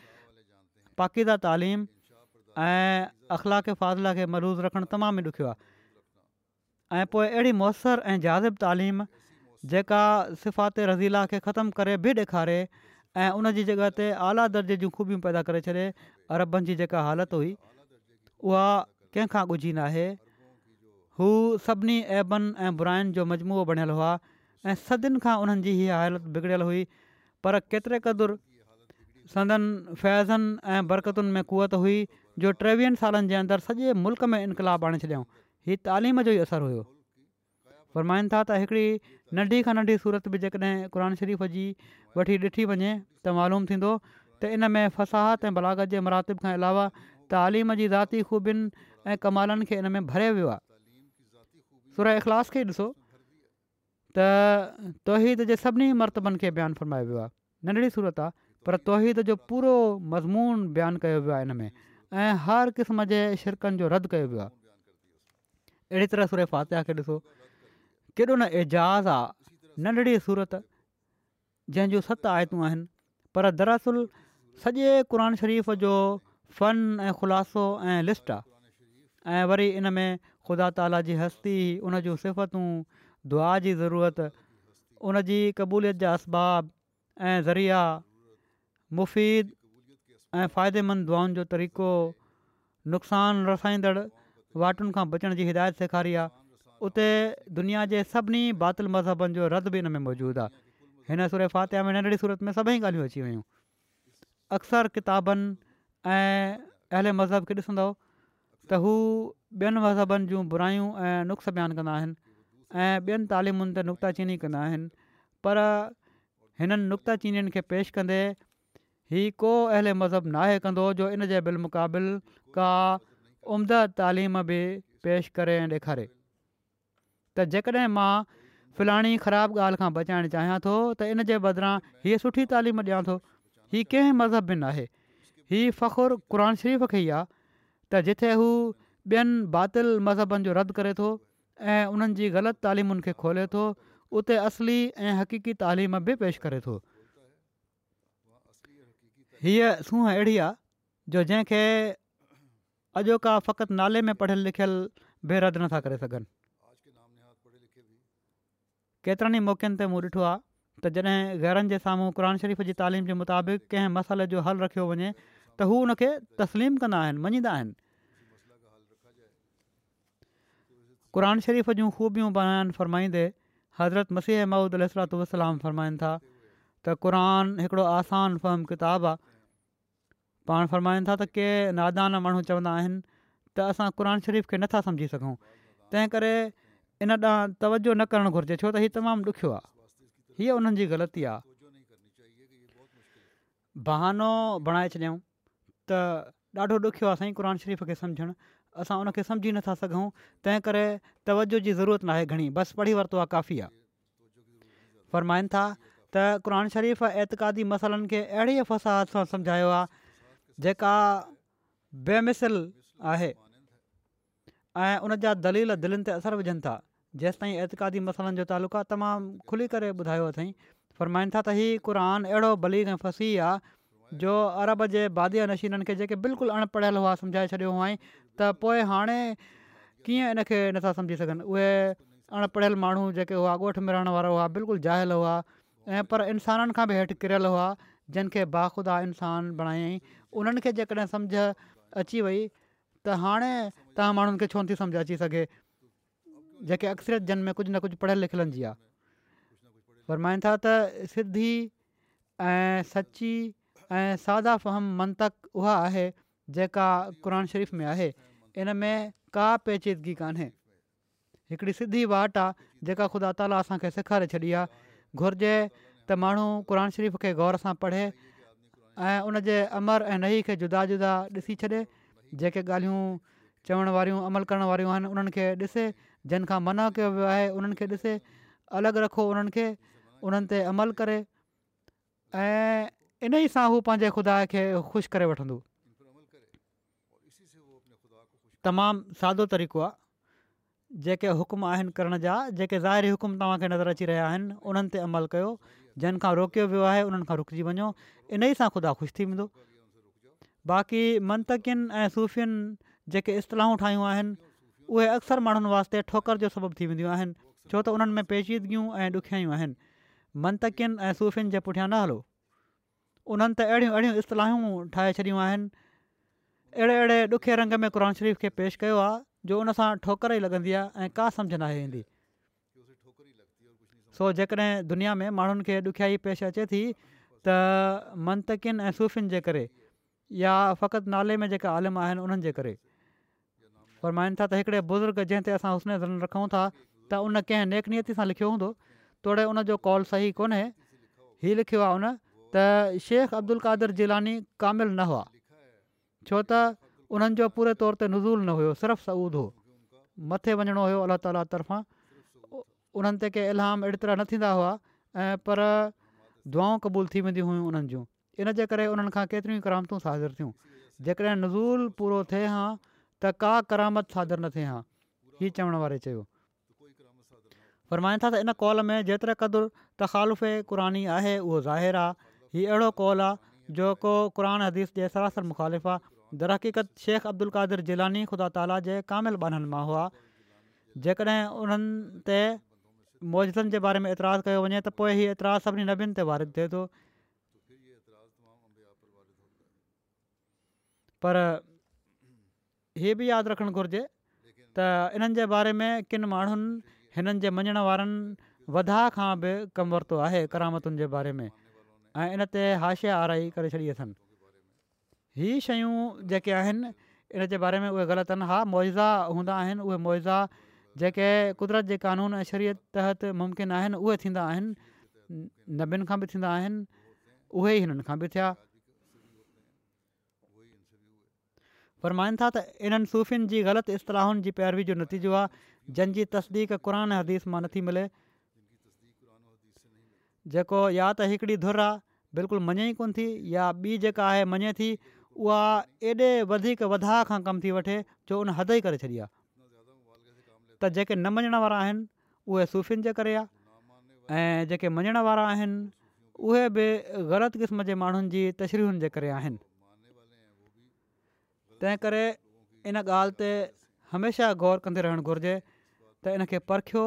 पाक़ीदा तालीम ऐं अख़लाक़ फ़ाज़िला खे मरूज़ रखणु तमामु ई ॾुखियो आहे ऐं पोइ अहिड़ी मुयसरु کے जाज़िब کرے بھی ڈکھارے रज़ीला खे ख़तमु करे बि ॾेखारे ऐं उन जी जॻह आला दर्जे जूं ख़ूबियूं पैदा करे छॾे अरबनि जी जेका हुई उहा कंहिंखां ॻुझी नाहे हू सभिनी जो मजमू हुआ ऐं सदियुनि खां उन्हनि जी इहा हालति बिगड़ियल हुई पर केतिरे क़दुरु संदनि फ़ैज़नि ऐं बरकतुनि में कुवत हुई जो टेवीहनि सालनि जे अंदरि सॼे मुल्क़ में इनक़ाबु आणे छॾियऊं हीअ तालीम जो ई असरु हुयो फ़रमाइनि था त हिकिड़ी नंढी खां नंढी सूरत बि जेकॾहिं क़ुर शरीफ़ जी वठी ॾिठी वञे त मालूम थींदो त इन में फ़साहत ऐं बलागत जे मुरातिब खां अलावा तालीम जी ज़ाती ख़ूबियुनि ऐं कमालनि खे इन में भरियो वियो आहे सुर इख़लास खे ॾिसो त तोही जे सभिनी मर्तबनि खे बयानु फ़रमायो वियो आहे नंढड़ी सूरत आहे पर तोहीद जो पूरो मज़मून बयानु कयो वियो आहे इन में ऐं हर क़िस्म जे शिरकनि जो रद्द कयो वियो आहे अहिड़ी तरह सूरे फ़ातिह खे ॾिसो केॾो न एजाज़ आहे नंढड़ी सूरत जंहिंजूं सत आयतूं आहिनि पर दरअसल सॼे क़ुन शरीफ़ जो फन ऐं ख़ुलासो ऐं लिस्ट आहे ऐं वरी इन में ख़ुदा ताला जी हस्ती उन जूं सिफ़तूं दुआ जी ज़रूरत उन जी क़बूलियत जा असबाब ऐं ज़रिया मुफ़ीद ऐं फ़ाइदेमंद दुआनि जो तरीक़ो नुक़सान रसाईंदड़ वाटुनि खां बचण जी हिदायत सेखारी आहे उते दुनिया जे सभिनी बातिल मज़हबनि जो रद बि इन में मौजूदु आहे हिन सूर फ़ातिह में नंढड़ी सूरत में सभई ॻाल्हियूं अची वियूं अक्सर किताबनि ऐं अहल मज़हब खे ॾिसंदो त हू ॿियनि मज़हबनि जूं बुरायूं ऐं नुस्ख़ बयानु कंदा आहिनि ऐं ॿियनि तालीमुनि ते नुक़्ताचीनी कंदा आहिनि पर हिननि नुक़्ताचीनीनि खे पेश कंदे हीउ को अहिड़े मज़हब नाहे कंदो जो इन जे बिल का उम्दा तालीम बि पेश करे ऐं ॾेखारे त जेकॾहिं मां फलाणी ख़राब ॻाल्हि खां बचाइणु चाहियां थो त इन जे बदिरां हीअ सुठी तालीम ॾियां थो हीउ कंहिं मज़हब बि न आहे फ़ख़ुरु क़ुर शरीफ़ खे ई आहे त जिथे हू ॿियनि बातिल मज़हबनि जो रद्द करे थो ऐं उन्हनि जी ग़लति तालीमुनि खे खोले थो उते असली ऐं हक़ीकी तालीम बि पेश करे थो हीअ सूंह अहिड़ी आहे जो जंहिंखे अॼोका फ़क़ति नाले में पढ़ियल लिखियल बेरद नथा करे सघनि केतिरनि ई मौक़नि ते मूं ॾिठो आहे त जॾहिं घरनि जे साम्हूं क़ुर शरीफ़ जी तालीम जे मुताबिक़ कंहिं मसइले जो हलु रखियो वञे त हू तस्लीम कंदा आहिनि आहिनि क़ुर शरीफ़ जूं ख़ूबियूं बणाइणु फ़रमाईंदे हज़रत मसीह महुूद अलसलाम वसलाम फ़रमाइनि था त क़रान हिकिड़ो आसान फ़हम किताबु आहे पाण फ़रमाइनि था त के नादान माण्हू चवंदा आहिनि त असां क़रान शरीफ़ खे नथा سمجھی सघूं तंहिं करे इन ॾांहुं तवजो न करणु घुरिजे छो त हीअ तमामु ॾुखियो आहे हीअ उन्हनि जी ग़लती आहे बहानो बणाए छॾियऊं त ॾाढो ॾुखियो आहे साईं शरीफ़ खे सम्झणु असां उनखे सम्झी नथा सघूं तंहिं करे तवजो जी ज़रूरत न आहे घणी बसि पढ़ी वरितो आहे काफ़ी आहे फ़रमाइनि था त क़रान शरीफ़ एतक़ादी मसालनि खे अहिड़ी फ़साद सां सम्झायो आहे जेका बेमिसल आहे ऐं उन जा दलील दिलनि ते असरु विझनि था जेसि ताईं एतक़ादी मसालनि जो तालुको आहे तमामु खुली करे ॿुधायो अथई फ़रमाइनि था त हीउ क़रान अहिड़ो बली ऐं फसी आहे जो अरब जे बादि नशीननि खे जेके बिल्कुलु अनपढ़ियलु हुआ समुझाए छॾियो हुआ त पोइ हाणे कीअं इनखे नथा सम्झी सघनि उहे अनपढ़ियल माण्हू जेके हुआ ॻोठ में रहण वारा हुआ बिल्कुलु झायल हुआ ऐं पर इंसाननि खां बि हेठि किरियल हुआ जिन बाख़ुदा इंसान बणायाईं उन्हनि खे जेकॾहिं सम्झ अची वई त हाणे तव्हां माण्हुनि खे छो न सम्झ अची सघे जेके अक्सरियत जन में कुझु न कुझु पढ़ियल लिखियलनि जी आहे फरमाइनि था त सिधी ऐं सची ऐं सादा फहम मंतक उहा आहे जेका क़ुर शरीफ़ में आहे इन में का पेचीदगी कोन्हे हिकिड़ी सिधी वाट आहे जेका ख़ुदा ताला असांखे सेखारे छॾी आहे घुर्जे त माण्हू क़ुर शरीफ़ खे गौर सां पढ़े ऐं उनजे अमर ऐं नही खे जुदा जुदा ॾिसी छॾे जेके ॻाल्हियूं चवण वारियूं अमल करणु वारियूं आहिनि उन्हनि खे ॾिसे जिन खां मना कयो वियो आहे उन्हनि खे ॾिसे अलॻि रखो उन्हनि खे उन्हनि ते अमल करे ऐं इन ई सां हू पंहिंजे ख़ुदा खे ख़ुशि करे वठंदो तमामु सादो तरीक़ो आहे जेके हुकुम आहिनि करण जा जेके ज़ाहिरी हुकुम तव्हांखे नज़र अची रहिया आहिनि उन्हनि ते अमल कयो जंहिंखां रोकियो वियो आहे उन्हनि खां रुकिजी वञो इन ई सां ख़ुदा ख़ुशि थी वेंदो बाक़ी मनतियुनि ऐं सूफ़ियुनि जेके इस्तलाहूं ठाहियूं आहिनि उहे अक्सर माण्हुनि वास्ते ठोकर जो सबबु थी वेंदियूं आहिनि छो त उन्हनि में पेचीदगियूं ऐं ॾुखियाई आहिनि मनतकिन ऐं सूफ़ियुनि जे पुठियां न हलो उन्हनि त अहिड़ियूं अहिड़ियूं इस्तलाहूं ठाहे छॾियूं आहिनि अहिड़े अहिड़े ॾुखे रंग में क़ुर शरीफ़ खे पेश कयो आहे जो उनसां ठोकर ई लॻंदी आहे ऐं का सम्झि न आहे ईंदी सो जेकॾहिं दुनिया में माण्हुनि खे ॾुखियाई पेश अचे थी त मंतकिन ऐं सूफ़िन जे करे या फ़क़ति नाले में जेका आलिम आहिनि उन्हनि जे करे फरमाइनि था त हिकिड़े बुज़ुर्ग जंहिं ते असां हुस्ने ज़न रखूं था त उन कंहिं नेकनीयती सां लिखियो हूंदो तोड़े उन कॉल सही कोन्हे हीउ लिखियो आहे उन त शेख अब्दुल कादिर जिलानी कामिल न हुआ छो त उन्हनि जो पूरे तौर ते नज़ूल न हुयो सिरफ़ु सऊद हो मथे वञिणो हुयो अलाह ताला तरफ़ां उन्हनि ते के इलाम अहिड़ी तरह न थींदा हुआ ऐं पर दुआऊं क़बूल थी वेंदियूं हुयूं उन्हनि जूं इनजे करे उन्हनि खां केतिरियूं करामतूं साज़ुरु थियूं जेकॾहिं नज़ूल पूरो थिए हा त का करामत सादुरु न थिए हा हीअ चवण वारे चयो था त इन कॉल में जेतिरे क़दुरु तखालुफ़ क़ुरानी आहे उहो ज़ाहिर आहे हीउ अहिड़ो कॉल आहे जो को क़ुर हदीस जे सरासर मुखालिफ़ु आहे दरक़ीक़त शेख अब्दुल अब्दुलकादिर ज़िलानी ख़ुदा ताला जे कामिल ॿाननि मां हुआ जेकॾहिं उन्हनि ते मौजनि जे बारे में एतिराज़ु कयो वञे त पोइ इहो एतिराज़ु सभिनी नबियुनि ते वारित थिए थो पर हीअ बि यादि रखणु घुरिजे त इन्हनि जे बारे में किन माण्हुनि हिननि जे मञण वारनि वधा खां बि कमु वरितो आहे करामतुनि जे बारे में ऐं इन ते हाशिया आराई करे छॾी अथनि इहे शयूं जेके आहिनि इन जे बारे में उहे ग़लति आहिनि हा मुआज़ा हूंदा आहिनि उहे मुआइज़ा जेके क़ुदिरत जे क़ानून ऐं शरीयत तहत मुमकिन आहिनि उहे थींदा आहिनि नबियुनि खां बि थींदा आहिनि उहे ई हिननि खां बि थिया फ़रमाइनि था त इन्हनि सूफ़नि जी ग़लति इस्तलाहुनि जी पैरवी जो नतीजो आहे जंहिंजी तस्दीक़ क़न हदीस मां नथी मिले जेको या त हिकिड़ी धुर आहे बिल्कुलु मञे ई कोनि थी या ॿी जेका आहे थी उहा एॾे वधीक वधाउ खां कमु थी वठे जो उन हद ई करे छॾी आहे त जेके न मञण वारा आहिनि उहे सुफ़ियुनि जे करे आहे ऐं जेके मञण वारा आहिनि उहे बि ग़लति क़िस्म जे माण्हुनि जी तशरीहुनि जे करे करे इन ॻाल्हि ते हमेशह गौर कंदे रहणु घुरिजे त इनखे परखियो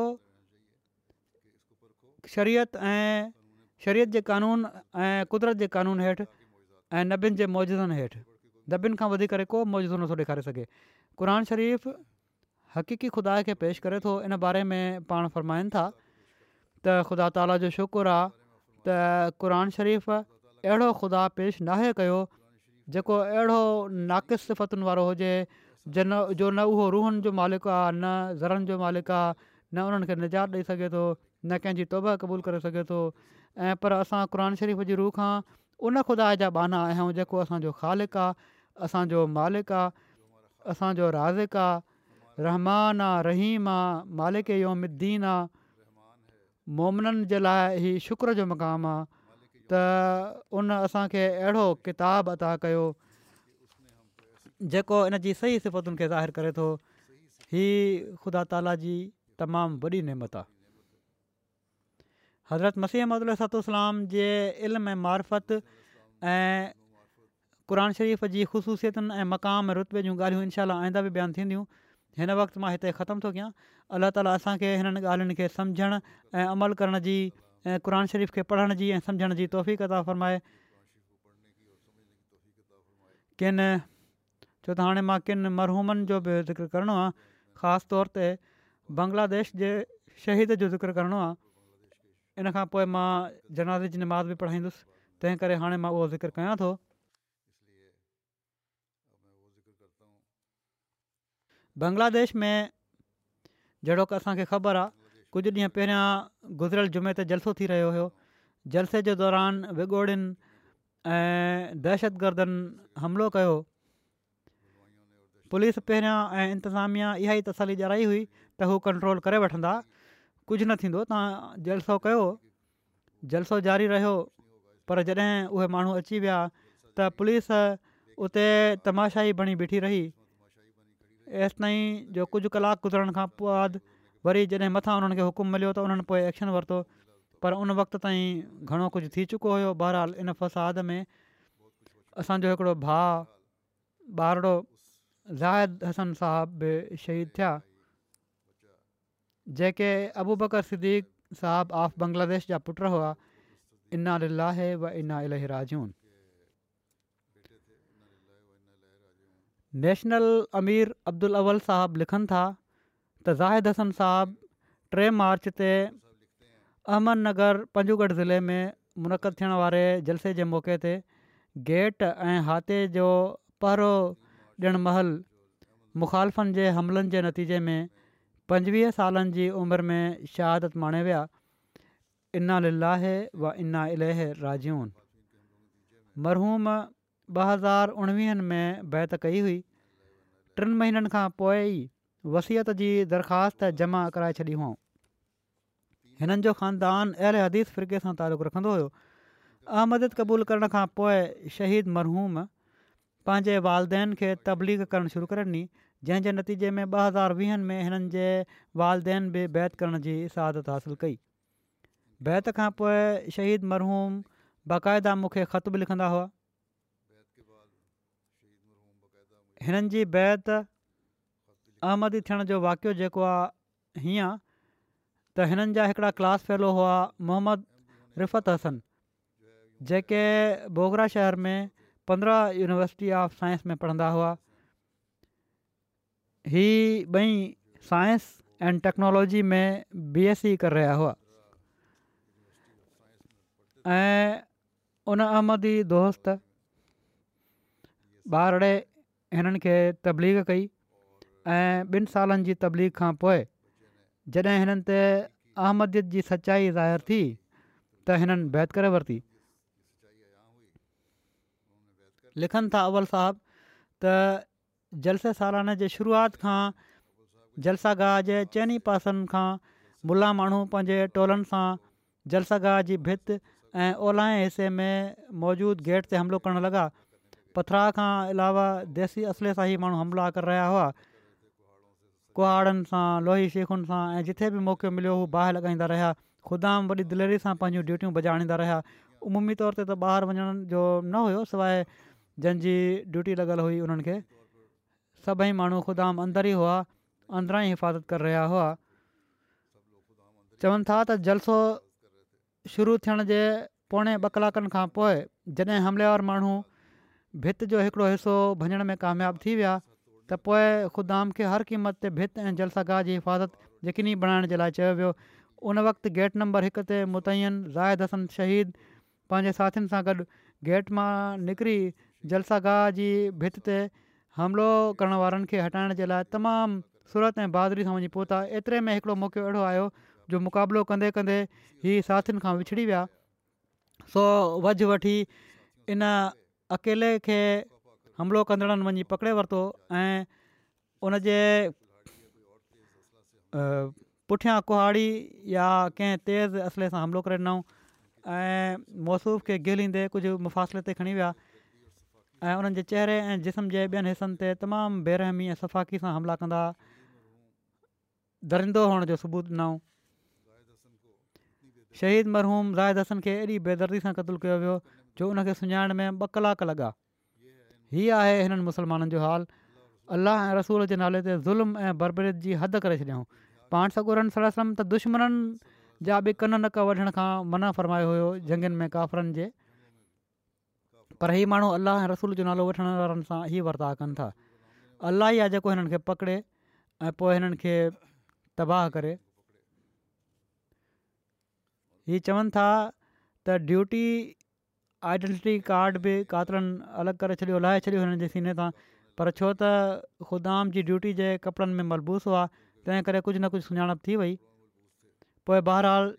शरीयत ऐं शरीयत जे क़ानून ऐं क़ुदिरत जे क़ानून हेठि ऐं नबियुनि जे मौजनि हेठि नबियुनि खां वधी करे को मौजो नथो ॾेखारे सघे क़रान शरीफ़ हक़ीक़ी ख़ुदा खे पेश करे थो इन बारे में पाण फ़रमाइनि था त ख़ुदा ताला जो शुकुरु आहे त क़रान शरीफ़ अहिड़ो ख़ुदा पेश नाहे कयो जेको अहिड़ो नाक़िसफ़तुनि वारो हुजे जन जो न उहो रूहनि जो मालिक आहे न ज़रनि जो मालिक आहे न उन्हनि खे निजात ॾेई सघे थो न कंहिंजी तौबा क़बूलु करे सघे थो ऐं पर असां क़रान शरीफ़ जी रूह खां उन ख़ुदा जा बाना आहियूं जेको असांजो ख़ालिक आहे असांजो मालिक आहे असांजो राज़िक आहे रहमान आहे रहीम आहे मालिक योमिद्दीन आहे मोमिननि जे लाइ हीउ शुक्र जो मुक़ामु आहे त उन असांखे अहिड़ो किताबु अदा कयो जेको इन जी सही सिफ़तुनि खे ज़ाहिर करे थो हीअ ख़ुदा ताला जी तमामु वॾी निमत आहे हज़रत मसीहमदलू सलाम जे इल्म ऐं मार्फत ऐं क़ुर शरीफ़ जी ख़ुशूसियतुनि ऐं मक़ाम रुतबे जूं ॻाल्हियूं इनशा आईंदा बि बयानु थींदियूं हिन वक़्तु मां हिते ख़तमु थो कयां अल्ला ताला असांखे हिननि ॻाल्हियुनि खे सम्झणु ऐं अमल करण जी ऐं क़रान शरीफ़ खे पढ़ण जी ऐं सम्झण जी तौफ़ी फ़रमाए किन छो त हाणे मां किन मरहूमनि जो बि ज़िक्र करिणो आहे ख़ासि तौर ते बांग्लादेश जे शहीद जो ज़िक्र करिणो आहे इन खां पोइ मां जनार जी मात बि पढ़ाईंदुसि तंहिं करे हाणे मां उहो ज़िकर कयां थो बांग्लादेश में जहिड़ो की असांखे ख़बर आहे कुझु ॾींहं पहिरियां गुज़िरियल जुमे ते जलसो थी रहियो हुयो जलसे जे दौरान विगोड़ियुनि ऐं दहशतगर्दनि हमिलो कयो पुलिस पहिरियां ऐं इंतिज़ामिया इहा ई तसली ॼाराई हुई त हू कंट्रोल करे वठंदा कुझु न थींदो तव्हां जलसो कयो जलसो जारी रहियो पर जॾहिं उहे माण्हू अची विया त पुलिस उते तमाशा बणी बीठी रही एसि जो कुझु कलाकु गुज़रण खां पोइ आदि वरी जॾहिं मथां उन्हनि खे हुकुमु मिलियो त उन्हनि पोइ एक्शन वरितो पर उन वक़्त ताईं घणो कुझु थी चुको हुयो बहरहाल इन फ़साद में असांजो हिकिड़ो भाउ ॿारड़ो ज़ाहिद हसन साहब बि शहीद थिया जेके अबू बकर सिद्दीक़ साहबु ऑफ बंग्लादेश जा पुट हुआ इन अलहे व इना राजून नेशनल अमीर अब्दुल अवल साहबु लिखनि था त ज़ाहिद हसन साहबु टे मार्च ते अहमदनगर पंजूगढ़ ज़िले में मुनक़द थियण वारे जलसे जे मौके ते गेट ऐं हाथे जो पहिरो ॾिणु महल मुखालफ़नि जे हमलनि जे नतीजे में पंजवीह सालनि जी उमिरि में शहादत माणे विया इन लाह व इन इलह राजून मरहूम ॿ हज़ार उणिवीहनि में बैत कई हुई टिनि महीननि खां पोइ वसियत जी दरख़्वास्त जमा कराए छॾियूं हुयूं हिननि जो ख़ानदान एल हदीस फ़िरके सां तालुक़ु रखंदो हुयो अहमदत क़बूल करण खां पोइ शहीद मरहूम पंहिंजे वालदेन खे तबलीग करणु शुरू करे ॾिनी जंहिंजे नतीजे में ॿ हज़ार वीहनि में हिननि जे वालदेन बि बैत करण जी सहादत हासिल कई बैत खां पोइ शहीद मरहूम बाक़ाइदा मूंखे ख़त बि लिखंदा हुआ हिननि जी बैत अहमदी थियण जो वाक़ियो जेको आहे हीअं त हिननि जा हिकिड़ा क्लास फेलो हुआ मोहम्मद रिफ़त हसन जेके बोगरा शहर में पंद्रहं यूनिवर्सिटी ऑफ साइंस में पढ़ंदा हुआ ही ॿई साइंस एंड टेक्नोलॉजी में बी एस सी करे रहिया हुआ ऐं उन अहमदी दोस्त ॿारड़े हिननि खे तबलीग कई ऐं ॿिनि सालनि जी तबलीग खां पोइ जॾहिं हिननि ते अहमदीअ जी सचाई ज़ाहिर थी त हिननि बैदिर वरिती लिखनि था अवल साहब त जलसे सालाने जे शुरुआति खां जलसागाह गाह जे चइनि पासनि खां मुला माण्हू पंहिंजे टोलनि सां जलसागाह गाह जी भित ऐं ओला ऐं हिसे में मौजूद गेट ते हमिलो करणु लॻा पथरा खां अलावा देसी असले सां ई माण्हू हमला करे रहिया हुआ कुहाड़नि सां लोही शीखुनि सां ऐं जिथे बि मौक़ो मिलियो उहो बाहि लॻाईंदा रहिया ख़ुदा वॾी दिलेरी सां पंहिंजूं ड्यूटियूं बजाणींदा रहिया उमूमी तौर ते त ॿाहिरि वञण जो न हुयो सवाइ जंहिंजी ड्यूटी लॻल हुई उन्हनि सभई माण्हू ख़ुदा अंदर ई हुआ अंदरां ई हिफ़ाज़त करे रहिया हुआ चवनि था त जलसो शुरू थियण जे पोणे ॿ कलाकनि खां पोइ जॾहिं हमलेवार माण्हू भिति जो हिकिड़ो हिसो भञण में कामयाबु थी विया त पोइ खुदाम खे हर क़ीमत ते भित ऐं जलसागाह गाह जी हिफ़ाज़त यकीनी बणाइण जे लाइ चयो वियो उन वक़्तु गेट नंबर हिक ते मुतन ज़ाहिद हसन शहीद पंहिंजे साथियुनि सां गॾु गेट मां निकिरी जलसागाह गाह जी भित ते हमिलो करण वारनि खे हटाइण जे लाइ तमामु सूरत ऐं बहादुरी सां वञी पहुता एतिरे में हिकिड़ो मौक़ो अहिड़ो आयो जो मुक़ाबिलो कंदे कंदे ई साथियुनि खां विछड़ी विया सो वझु वठी इन अकेले खे हमिलो कंदड़नि वञी पकिड़े वरितो ऐं उन जे पुठियां कुहाड़ी या कंहिं तेज़ असले सां हमिलो करे ॾिनऊं ऐं मौसूफ़ खे गेलींदे कुझु मुफ़ासिले ते खणी विया ऐं उन्हनि जे चहिरे ऐं जिस्म जे ॿियनि हिसनि ते तमामु बेरहमी ऐं सफ़ाकी सां हमला कंदा दरिंदो हुअण जो सबूत ॾिनऊं शहीद मरहूम हसन खे एॾी बेदर्दी सां क़तलु कयो वियो जो उन खे में ॿ कलाक लॻा हीअ आहे हिननि मुस्लमाननि जो हाल अलाह ऐं रसूल जे नाले ते ज़ुल्म ऐं बरबरित जी हद करे छॾियऊं पाण सॻु सरसम त दुश्मन जा बि कन नक कढण खां मन फ़र्मायो हुयो जंगनि में काफ़रनि जे पर इहे माण्हू अलाह रसूल जो नालो वठण वारनि सां ई वर्ता कनि था अल्लाह आहे जेको हिननि खे पकिड़े ऐं पोइ हिननि खे तबाह करे हीअ चवनि था त ड्यूटी आइडेंटिटी कार्ड बि कातिरनि अलॻि करे छॾियो लाहे छॾियो हिननि जे सीने तां पर छो त ख़ुदाम जी ड्यूटी जे कपिड़नि में मलबूस हुआ तंहिं करे कुझु न कुझु सुञाणप थी वई पोइ बहरहाल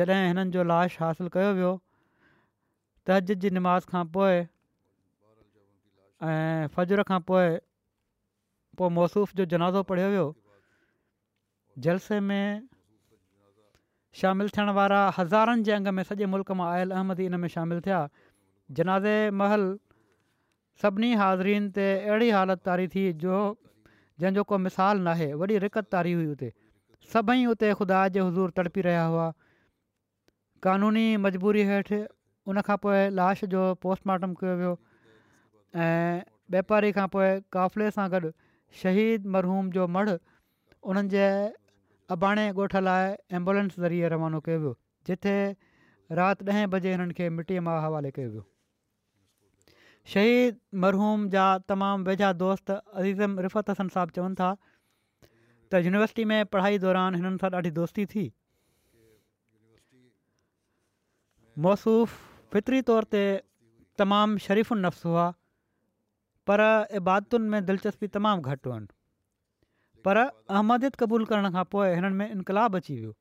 जॾहिं हिननि जो लाश हासिलु कयो वियो तहज जी निमाज़ खां पोइ ऐं फजुर खां पोइ मौसूफ़ जो जनाज़ो पढ़ियो वियो जलसे में शामिलु थियण वारा हज़ारनि जे अंग में सॼे मुल्क मां आयल अहमदी इन में शामिलु थिया जनाज़े महल सभिनी हाज़रीन ते अहिड़ी हालत तारी थी जो जंहिंजो को मिसालु नाहे वॾी रिकत तारी हुई हुते सभई उते ख़ुदा जे हज़ूर तड़पी रहिया हुआ कानूनी मजबूरी हेठि उन खां पोइ लाश जो पोस्टमार्टम कयो वियो ऐं वापारी खां पोइ क़ाफ़िले सां गॾु शहीद मरहूम जो मड़ उन्हनि जे अॿाणे ॻोठ लाइ एम्बुलेंस ज़रिए रवानो कयो वियो जिथे राति ॾह बजे हिननि खे मिटीअ मां हवाले कयो वियो शहीद मरहूम जा तमामु वेझा दोस्त अज़ीज़म रिफ़त हसन साहब चवनि था त यूनिवर्सिटी में पढ़ाई दौरान हिननि सां ॾाढी दोस्ती थी मौसूफ़ फितरी तौर ते तमामु शरीफ़ नफ़्स हुआ पर इबादतुनि में दिलचस्पी तमामु घटि आहिनि पर अहमदियत क़बूल करण खां पोइ हिननि में इनक़ाबु अची वियो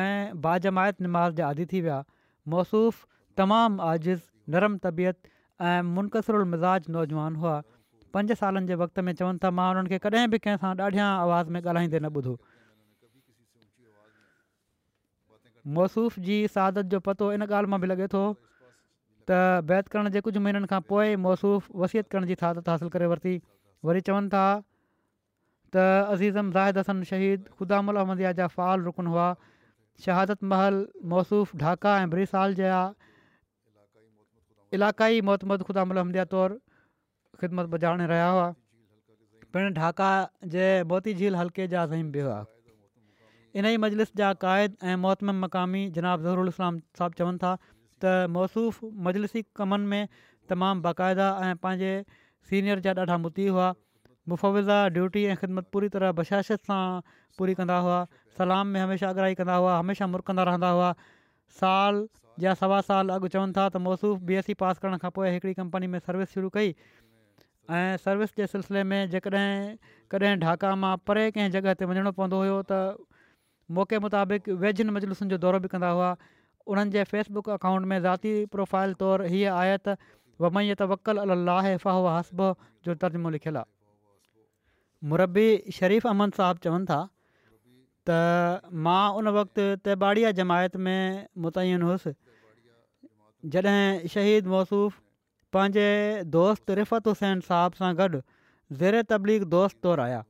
ऐं बाजमायत निमाज़ जा आदि थी विया मौसूफ़ तमामु आज़िज़ नरम तबियत ऐं मुनक़सरु मिज़ाज नौजवान हुआ पंज सालनि जे वक़्त में चवनि था मां हुननि खे कॾहिं बि कंहिं ॾाढियां आवाज़ में ॻाल्हाईंदे न ॿुधो मौसूफ़ जी सादत जो पतो इन ॻाल्हि मां बि लॻे थो त बैत करण जे कुझु महीननि खां पोइ मौसूफ़ वसियत करण जी थादत हासिलु करे वरिती वरी चवनि था त अज़ीज़म ज़ाहिद हसन शहीद ख़ुदाम अहमदिया जा फ़ाल रुकन हुआ शहादत महल मौसूफ़ ढाका ऐं ब्रिसाल जा इलाक़ाई मोहतमद ख़ुदाम अहमदिया तौरु ख़िदमत बजाणे रहिया हुआ पिणु ढाका जे मोती झील हल्के जा ज़हीम बि हुआ इन ई मजलिस जा क़ाइद ऐं मुअतम मक़ामी जनाब जनब इस्लाम साहबु चवनि था त मौसूफ़ मजलिसी कमनि में तमामु बाक़ाइदा ऐं पंहिंजे सीनियर जा ॾाढा मोती हुआ मुफ़विज़ा ड्यूटी ऐं ख़िदमत पूरी तरह बशाशत सां पूरी कंदा हुआ सलाम में हमेशह अगराई कंदा हुआ हमेशह मुरकंदा रहंदा हुआ साल या सवा साल अॻु चवनि था त मौसूफ़ बी एस सी पास करण खां पोइ हिकिड़ी कंपनी में सर्विस शुरू कई ऐं सर्विस जे सिलसिले में जेकॾहिं कॾहिं ढाका मां परे कंहिं जॻह ते वञिणो पवंदो हुयो त मौक़े मुताबिक़ वेझनि मुजलूसनि जो दौरो बि कंदा हुआ उन्हनि जे फेसबुक अकाउंट में ज़ाती प्रोफ़ाइल तौरु हीअ आया त वमैत वकलु अलाह फ़ाह वह हसबोह जो तर्जमो लिखियलु आहे मुरबी शरीफ़ अहमद साहिबु चवनि था त मां उन वक़्ति तेबाड़िया जमायत में मुतयन हुसि जॾहिं शहीद मौसूफ़ पंहिंजे दोस्त रिफ़त हुसैन साहब सां गॾु ज़ेर तबलीग दोस्त तौरु आया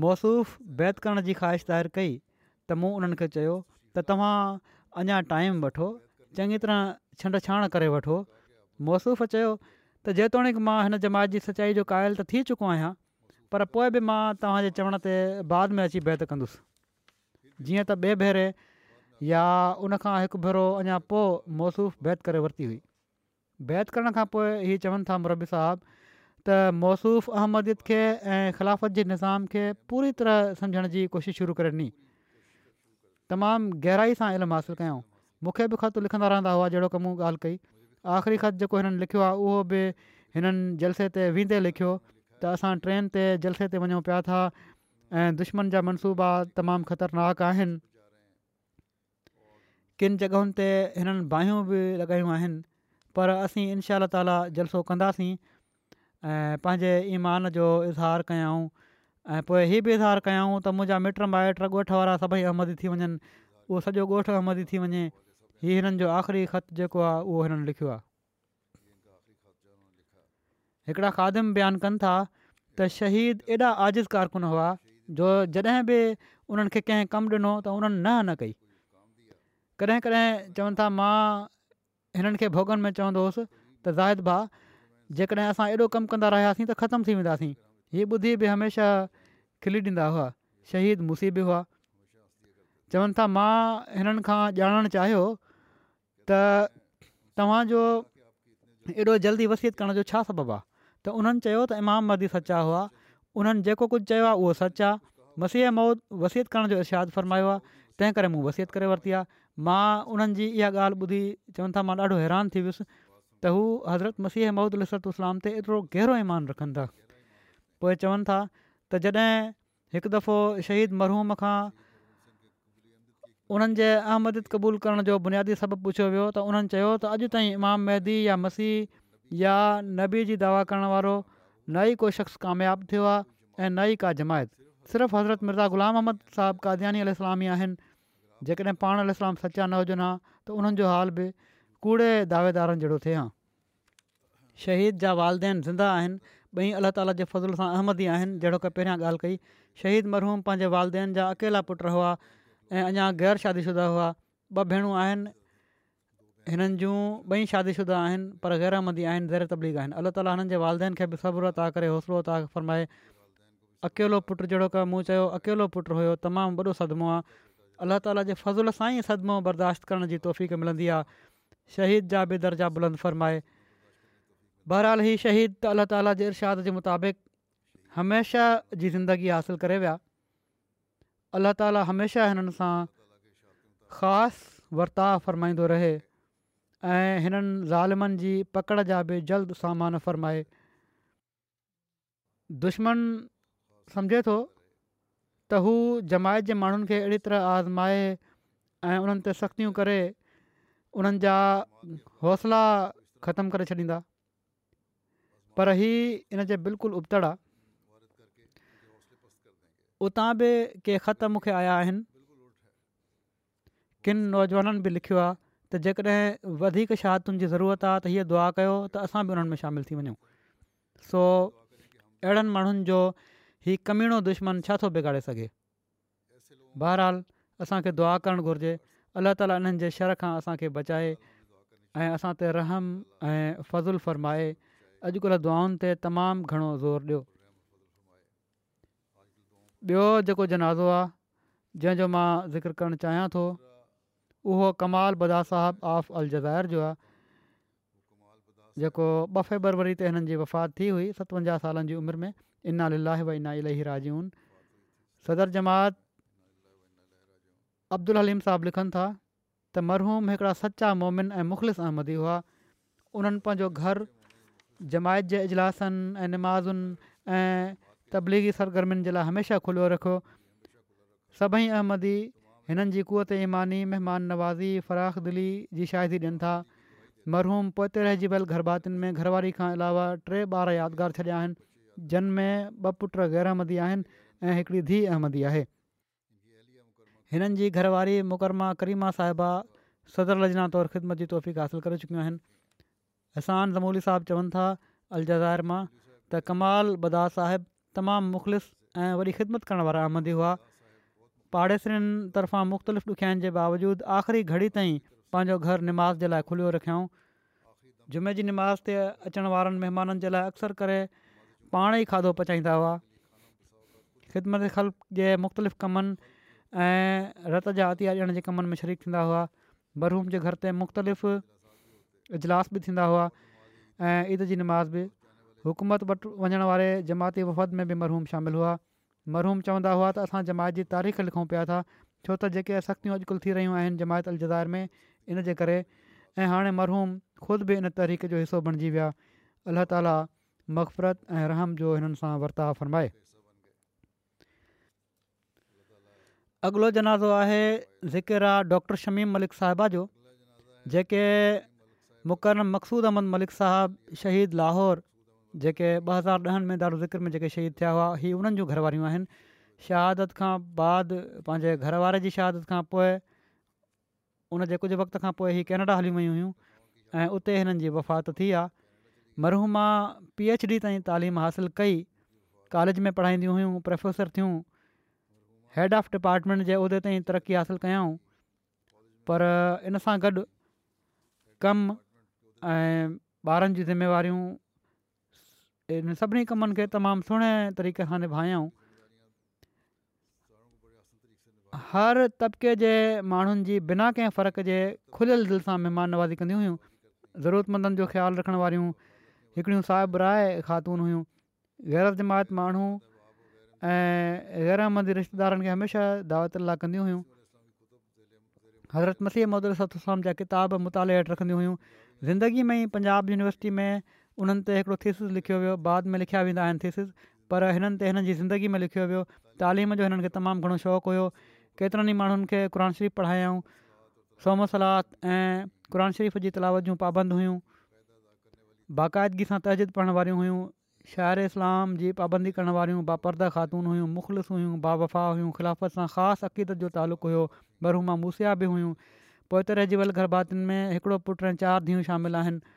मौसूफ़ बैत करण जी ख़्वाहिश ज़ाहिर कई त मूं उन्हनि खे चयो त तव्हां अञा टाइम वठो चङी तरह छंड छाणि करे वठो मौसूफ़ चयो त जेतोणीकि मां हिन जमात जी सचाई जो क़ाइल त थी चुको आहियां पर पोइ बि मां तव्हांजे चवण ते बाद में अची बैत कंदुसि जीअं त ॿिए भेरे या उनखां हिकु भेरो अञा पोइ मौसूफ़ बैत करे वरिती हुई बैत करण खां पोइ इहे चवनि था मुरबी साहबु त मौसूफ़ अहमदियद खे ऐं ख़िलाफ़त जे निज़ाम खे पूरी तरह सम्झण जी कोशिशि शुरू करे ॾिनी तमामु गहराई सां इल्मु हासिलु कयूं मूंखे बि ख़त लिखंदा रहंदा हुआ जहिड़ो की मूं ॻाल्हि कई आख़िरी ख़त जेको हिननि लिखियो आहे उहो बि हिननि जलसे ते वेंदे लिखियो त असां ट्रेन ते जलसे ते वञूं पिया था ऐं दुश्मन जा मनसूबा तमामु ख़तरनाक आहिनि किन जॻहियुनि ते हिननि बाहियूं बि लॻायूं आहिनि पर असीं इनशा अल्ला जलसो कंदासीं ऐं पंहिंजे ईमान जो इज़हार ہوں ऐं पोइ हीअ बि इज़ार ہوں त मुंहिंजा मिट माइट ॻोठ वारा सभई अहमदी थी वञनि उहो सॼो ॻोठु अहमदी थी वञे हीउ हिननि जो आख़िरी ख़तु जेको आहे उहो हिननि लिखियो आहे खादिम बयानु कनि था त शहीद एॾा आज़िज़ कारकुन हुआ जो जॾहिं बि उन्हनि खे कंहिं कमु ॾिनो त उन्हनि न कई कॾहिं कॾहिं चवनि था मां हिननि खे भोगन में चवंदो हुयुसि त जेकॾहिं असां एॾो कमु कंदा रहियासीं त ख़तमु थी वेंदासीं हीअ ॿुधी बि हमेशह खिली ॾींदा हुआ शहीद मुसीब हुआ चवनि था मां हिननि खां ॼाणणु चाहियो त तव्हांजो एॾो जल्दी वसियत करण जो छा सबबु आहे त उन्हनि चयो त इमाम मदी सचा हुआ उन्हनि जेको कुझु चयो आहे उहो सचु आहे वसीह मौद वसियत करण जो इर्शाद फरमायो आहे तंहिं करे मूं वसियत करे वरिती आहे मां उन्हनि जी इहा ॿुधी चवनि था मां ॾाढो हैरान थी त हू हज़रत मसीह महमूदुस्स इस्लाम ते एतिरो गहिरो ईमान रखनि था पोइ चवनि था त जॾहिं हिकु दफ़ो शहीद मरहूम खां उन्हनि जे अहमद क़बूल करण जो बुनियादी सबबु पुछियो वियो त उन्हनि चयो त अॼु ताईं इमाम महदी या मसीह या नबी जी दवा करण वारो न ई को शख़्स कामयाबु थियो आहे ऐं ना ई का जमायत सिर्फ़ु हज़रत मिर्ज़ा ग़ुलाम अहमद साहबु कादिनी अली इस्लामी आहिनि जेकॾहिं पाण अलि सचा न हुजनि हा त उन्हनि जो हाल बि कूड़े दावेदारनि जहिड़ो थिए हा शहीद जा वालदेन ज़िंदा आहिनि ॿई अलाह ताला जे फज़ूल सां अहमदी आहिनि जहिड़ो की पहिरियां ॻाल्हि कई शहीद मरहूम पंहिंजे वालदेन जा अकेला पुट हुआ ऐं अञा ग़ैर शादीशुदा हुआ ॿ भेणूं आहिनि हिननि जूं ॿई शादीशुदा आहिनि पर ग़ैर अहमदी आहिनि ज़ैर तबलीग आहिनि अलाह ताली हिननि जे वालदेन खे बि अता करे हौसलो अता फ़रमाए अकेलो पुटु जहिड़ो के मूं चयो अकेलो पुटु हुयो तमामु वॾो सदमो आहे अलाह ताला जे फज़ल सां ई सदमो बर्दाश्त करण जी तौफ़क़ मिलंदी आहे शहीद जा बि दर्जा बुलंद फ़रमाए बहरहाल ही शहीद त अलाह ताला जे इर्शाद जे मुताबिक़ हमेशह जी ज़िंदगी हासिलु करे विया अलाह ताला हमेशह हिननि सां ख़ासि वर्ताव फ़र्माईंदो रहे ऐं हिननि ज़ालिमनि जी पकड़ जा बि जल्द सामान फ़रमाए दुश्मन सम्झे थो त हू जमायत जे माण्हुनि खे अहिड़ी तरह आज़माए ऐं उन्हनि ते सख़्तियूं करे उन्हनि जा हौसला ख़तमु करे छॾींदा पर ही जे बिल्कुलु उबतड़ आहे उतां बि के ख़त मूंखे आया आहिनि किनि नौजवाननि बि लिखियो आहे त जेकॾहिं वधीक शाहतुनि जी ज़रूरत आहे त हीअ दुआ कयो त असां बि उन्हनि में शामिलु थी वञूं सो अहिड़नि माण्हुनि जो हीउ कमीणो दुश्मन छा थो बिगाड़े सघे बहरहाल असांखे दुआ करणु घुरिजे अलाह ताला इन्हनि जे शर खां असांखे बचाए ऐं असां ते रहम ऐं फज़ुल फ़रमाए अॼुकल्ह दुआनि ते तमामु घणो ज़ोर ॾियो ॿियो जेको जनाज़ो आहे जंहिंजो मां ज़िक्र करणु चाहियां थो उहो कमाल बदा साहब ऑफ़ अल जज़ाइर जो आहे जेको ॿ फेबरवरी ते हिननि जी वफ़ात थी हुई सतवंजाह सालनि जी उमिरि में इना लाही व इना इलाही राजून सदर जमात अब्दुल हलीम साहब लिखनि था त मरहूम हिकिड़ा सचा मोमिन ऐं मुख़लिस अहमदी हुआ उन्हनि पंहिंजो घर जमायत जे इजलासनि ऐं नमाज़ुनि ऐं तबलीगी सरगर्मियुनि जे लाइ हमेशह खुलियो रखियो सभई अहमदी हिननि जी कुवत ई महिमान नवाज़ी फ़राख दिली जी शाहिदी ॾियनि था मरहूम पोइ ते रहिजी वियल घरबातियुनि में घरवारी खां अलावा टे ॿार यादगार छॾिया आहिनि जन में ॿ पुट ग़ैरहमदी हिकिड़ी धीउ अहमदी आहे हिननि जी घरवारी मुकरमा करीमा साहिबा सदर लजना तौरु ख़िदमत जी तौफ़ीक़ुकियूं आहिनि अहसान ज़मोली साहिबु चवनि था अलजज़र मां त कमाल बदा साहिबु तमामु मुख़लिस ऐं वॾी ख़िदमत करण वारा आमंदी हुआ पाड़ेसरनि तरफ़ां मुख़्तलिफ़ ॾुखियाई जे बावजूदु आख़िरी घड़ी ताईं पंहिंजो घर निमाज़ जे लाइ खुलियो रखियाऊं जुमे जी निमाज़ ते अचण वारनि महिमाननि जे लाइ अक्सर करे पाण ई खाधो पचाईंदा हुआ ख़िदमत ख़ल जे मुख़्तलिफ़ कमनि ऐं रत जा हतिया ॾियण जे कमनि में शरीक थींदा हुआ बरहूम जे घर ते मुख़्तलिफ़ इजलास बि थींदा हुआ ऐं ईद जी निमाज़ बि हुकूमत वटि वञण वारे जमाती वफ़द में बि मरहूम शामिलु हुआ मरहूम चवंदा हुआ त असां जमायत जी तारीख़ लिखूं पिया था छो त जेके सख़्तियूं अॼुकल्ह थी रहियूं आहिनि जमायत अलज़ार में इनजे करे ऐं हाणे मरहूम ख़ुदि बि इन तहरीक जो हिसो बणिजी विया अलाह ताला मगफ़रत ऐं रहम जो हिननि सां वर्ताव फ़रमाए अॻिलो जनाज़ो आहे ज़िकिर आहे डॉक्टर शमीम मलिक साहिबा जो जेके मुकरम मक़सूद अहमद मलिक साहिबु शहीद लाहौर जेके ॿ हज़ार ॾहनि में ॾाढो ज़िकर में जेके शहीद थिया हुआ हीअ उन्हनि जूं घर आहिनि शहादत खां बाद पंहिंजे घर जी शहादत खां पोइ उन जे कुझु वक़्त खां पोइ हीअ कैनेडा हली वियूं हुयूं ऐं उते हिननि वफ़ात थी आहे मरू पी एच डी ताईं तइलीम हासिलु कई कॉलेज में पढ़ाईंदियूं हुयूं प्रोफेसर थियूं हेड ऑफ डिपार्टमेंट जे उहिदे ताईं तरक़ी हासिलु कयाऊं पर इन सां गॾु कमु ऐं ॿारनि जी ज़िमेवारियूं इन सभिनी कमनि खे तमामु सुहिणे तरीक़े सां निभायऊं हर तबिके जे माण्हुनि जी बिना कंहिं फ़र्क़ जे खुलियल दिलि सां महिमानबाज़ी कंदियूं हुयूं ज़रूरतमंदनि जो ख़्यालु रखण वारियूं हिकिड़ियूं सा राय ख़ातून हुयूं गैर जमायत माण्हू ऐं ग़ैरामंदी रिश्तेदारनि खे हमेशह दावतला कंदियूं हुयूं हज़रत मसीह मोहदलाम जा किताब मुताले हे रखंदियूं हुयूं ज़िंदगी में ई पंजाब यूनिवर्सिटी में उन्हनि ते हिकिड़ो थेसिस लिखियो वियो बाद में लिखिया वेंदा आहिनि पर हिननि ते हिननि जी ज़िंदगी में लिखियो वियो तइलीम जो हिननि खे तमामु घणो शौंक़ु हुयो केतिरनि ई माण्हुनि खे शरीफ़ पढ़ायाऊं सोम सलात ऐं क़रान शरीफ़ जी तलावत जूं पाबंद हुयूं बाक़ाइदगी सां तहज़ीद पढ़ण वारियूं हुयूं शाइर इस्लाम जी पाबंदी करण वारियूं बापरदा ख़ातून हुयूं मुख़लिस हुयूं बा वफ़ा हुयूं ख़िलाफ़त सां ख़ासि अक़ीदत जो तालुक़ु हुयो बरहूमा मूसिया बि हुयूं पोइ त रहिजी वियल में हिकिड़ो पुटु ऐं चारि धीअ शामिल आहिनि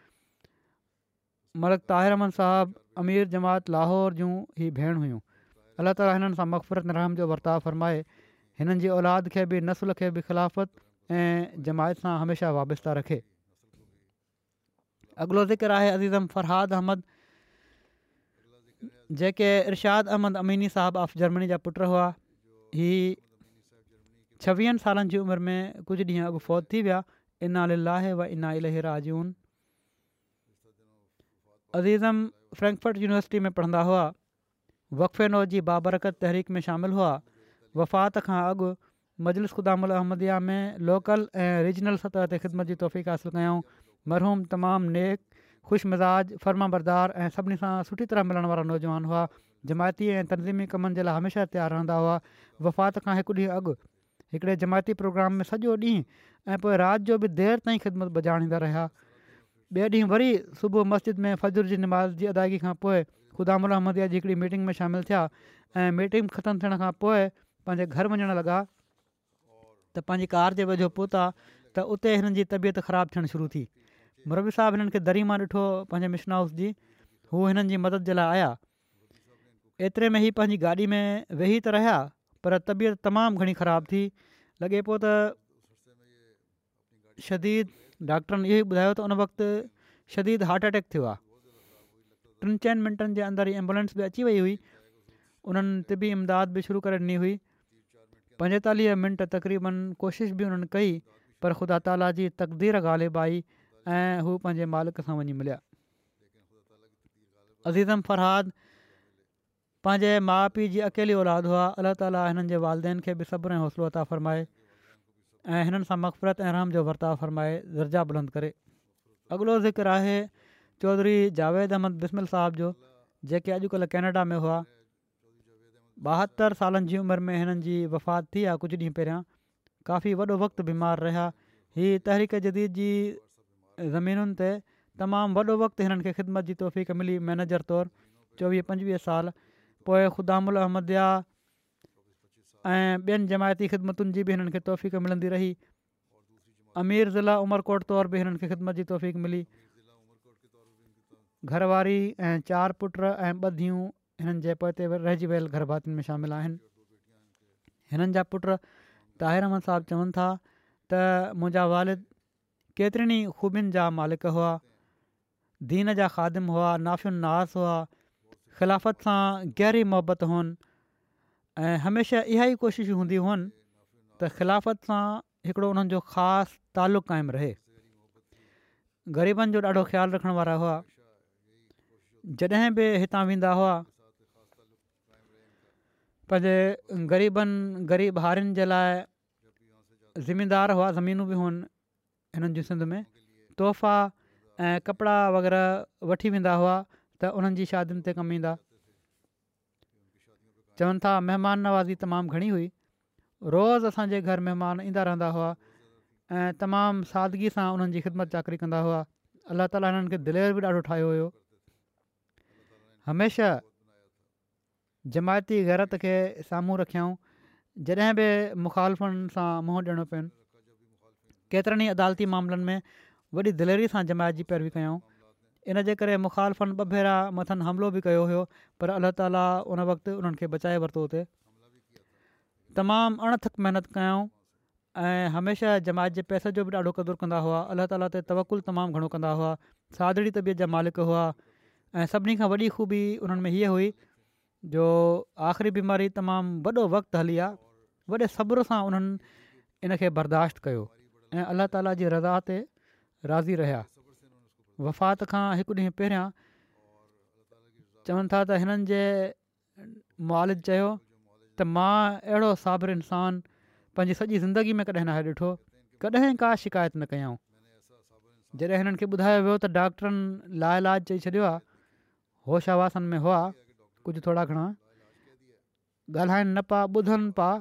मलद ताहिर अहमद साहबु अमीर जमात लाहौर जूं ही भेण हुयूं अलाह ताला हिननि सां मक़फ़रत रहम जो वर्ताव फ़रमाए हिननि जी औलाद खे बि नसुल खे बि ख़िलाफ़त ऐं जमायत सां हमेशह वाबस्ता रखे अॻिलो ज़िक्र आहे अज़ीज़म फ़रहाद अहमद जेके इरशाद अहमद अमीनी साहबु ऑफ जर्मनी जा पुट हुआ ही छवीहनि सालनि जी उमिरि में कुझु ॾींहं अॻु फ़ौत थी विया इनाल लाहे व इना इलह राजून अज़ीज़म फ्रैंकफट यूनिवर्सिटी में पढ़ंदा हुआ वक़फ़े नौज जी बाबरकत तहरीक में शामिलु हुआ वफ़ात खां अॻु मजलिस ख़ुदामुल अहमद में लोकल ऐं रीजनल सतह ते ख़िदमत जी तौफ़ीक़ु कयऊं मरहूम तमामु नेक ख़ुशि मिज़ाज फर्मा बरदार ऐं सभिनी खां सुठी तरह मिलण वारा नौजवान हुआ जमायती ऐं तनज़ीमी कमनि जे लाइ हमेशह तयारु रहंदा हुआ वफ़ात खां हिकु ॾींहुं अॻु हिकिड़े जमायती प्रोग्राम में सॼो ॾींहुं ऐं पोइ राति जो बि देरि ताईं ख़िदमत बजाणींदा रहिया ॿिए ॾींहुं वरी सुबुह मस्जिद में फज्रु जी निमाज़ जी अदागी खां पोइ ख़ुदा अहमदीअ जी हिकिड़ी मीटिंग में शामिलु थिया ऐं मीटिंग ख़तमु थियण खां पोइ पंहिंजे घर वञणु लॻा त पंहिंजी कार जे वेझो पहुता त उते हिननि जी तबियत ख़राबु थियणु शुरू थी मुरवी साहबु हिननि खे दरी मां ॾिठो पंहिंजे मिशन हाउस जी हू हिननि जी मदद जे लाइ आया एतिरे में ई पंहिंजी गाॾी में वेही त रहिया पर तबियत तमामु घणी ख़राबु थी लॻे पियो त शदीद डॉक्टरनि इहो ॿुधायो त उन वक़्तु शदीद हार्ट अटैक थियो आहे टिनि चइनि मिंटनि जे अंदर ई एम्बुलेंस बि अची वई हुई उन्हनि तिबी इमदाद बि शुरू करे ॾिनी हुई पंजेतालीह मिंट तक़रीबनि कोशिशि बि उन्हनि कई पर ख़ुदा ताला जी तक़दीर आई ऐं हू पंहिंजे मालिक सां वञी मिलिया अज़ीज़म फ़रहाद पंहिंजे माउ पीउ जी अकेली औलाद हुआ अलाह ताला हिननि जे वालदेन खे बि सभु हौसलो अता फ़रमाए ऐं हिननि सां मक़फ़रतु ऐं रहनि जो वर्ताव फ़रमाए दर्जा बुलंद करे अॻिलो ज़िक्र आहे चौधरी जावेद अहमद बिस्मिल साहब जो जेके अॼुकल्ह कैनेडा में हुआ ॿाहतरि सालनि जी उमिरि में हिननि जी वफ़ात थी आहे कुझु ॾींहं पहिरियां काफ़ी वॾो वक़्तु बीमार रहिया हीअ तहरीक़ जदीद जी ज़मीनुनि ते तमामु वॾो वक़्तु हिननि खे ख़िदमत जी तौफ़ीक़ मिली मैनेजर तौरु चोवीह पंजवीह साल पोइ ख़ुदा उल ऐं ॿियनि जमायती ख़िदमतुनि जी बि हिननि खे तौफ़ीक़ मिलंदी रही अमीर ज़िला उमरकोट तौर बि हिननि खे ख़िदमत जी तौफ़ीक़ मिली घरवारी ऐं चारि पुट ऐं ॿ धीअ हिननि जे पोइ ते रहिजी वियल घर में शामिलु आहिनि हिननि जा पुट ताहिर अहमद साहिबु चवनि था त मुंहिंजा केतिरनि ई ख़ूबियुनि जा मालिक हुआ दीन जा खादिम हुआ नाफ़ुन नास हुआ ख़िलाफ़त सां गहरी मुहबत हुअनि ऐं हमेशह इहा ई कोशिशूं خلافت हुअनि त ख़िलाफ़त सां हिकिड़ो उन्हनि जो ख़ासि तालुक़ु क़ाइमु रहे ग़रीबनि जो ॾाढो ख़्यालु रखण वारा हुआ जॾहिं बि हितां वेंदा हुआ पंहिंजे ग़रीबनि ग़रीब हारियुनि जे लाइ ज़िमीदार हुआ ज़मीनूं बि हिननि जी सिंध में तोहफ़ा ऐं कपिड़ा वग़ैरह वठी वेंदा हुआ त उन्हनि जी शादियुनि ते कमु ईंदा चवनि था महिमान नवाज़ी तमामु घणी हुई रोज़ असांजे घर महिमान ईंदा रहंदा हुआ ऐं तमामु सादगी सां उन्हनि जी ख़िदमत चाकरी कंदा हुआ अल्ला ताला हिननि खे दिलेर बि ॾाढो ठाहियो हुयो हमेशह जमायती ग़ैरत खे साम्हूं रखियाऊं जॾहिं बि मुखालफ़नि सां मुंहुं ॾियणो पएनि केतिरनि ई अदालती मामलनि में वॾी दिलेरी सां जमायत जी पैरवी कयूं इनजे करे मुखालफ़नि ॿ भेरा मथनि हमिलो बि कयो हुयो पर अलाह ताला उन वक़्तु उन्हनि खे बचाए वरितो थिए तमामु अणथक महिनत कयऊं ऐं हमेशह जमायत जे पैसे जो बि ॾाढो क़दुरु कंदा हुआ अलाह ताला ते तवकुलु तमामु घणो कंदा हुआ सादड़ी तबियत जा मालिक हुआ ऐं सभिनी खां वॾी ख़ूबी उन्हनि में हीअ हुई जो आख़िरी बीमारी तमामु वॾो वक़्तु हली आहे वॾे सब्र सां उन्हनि इनखे बर्दाश्त कयो ऐं अलाह ताला जी रज़ा ते राज़ी रहिया वफ़ात खां हिकु ॾींहुं पहिरियां चवनि था त हिननि जे मुआिद चयो त मां अहिड़ो साबिर इंसान पंहिंजी सॼी ज़िंदगी में कॾहिं न आहे ॾिठो कॾहिं का शिकायत न कयूं जॾहिं हिननि खे ॿुधायो वियो त डॉक्टरनि ला इलाज चई छॾियो आहे होश आवासन में हुआ कुझु थोरा घणा ॻाल्हाइनि न पिया ॿुधनि पिया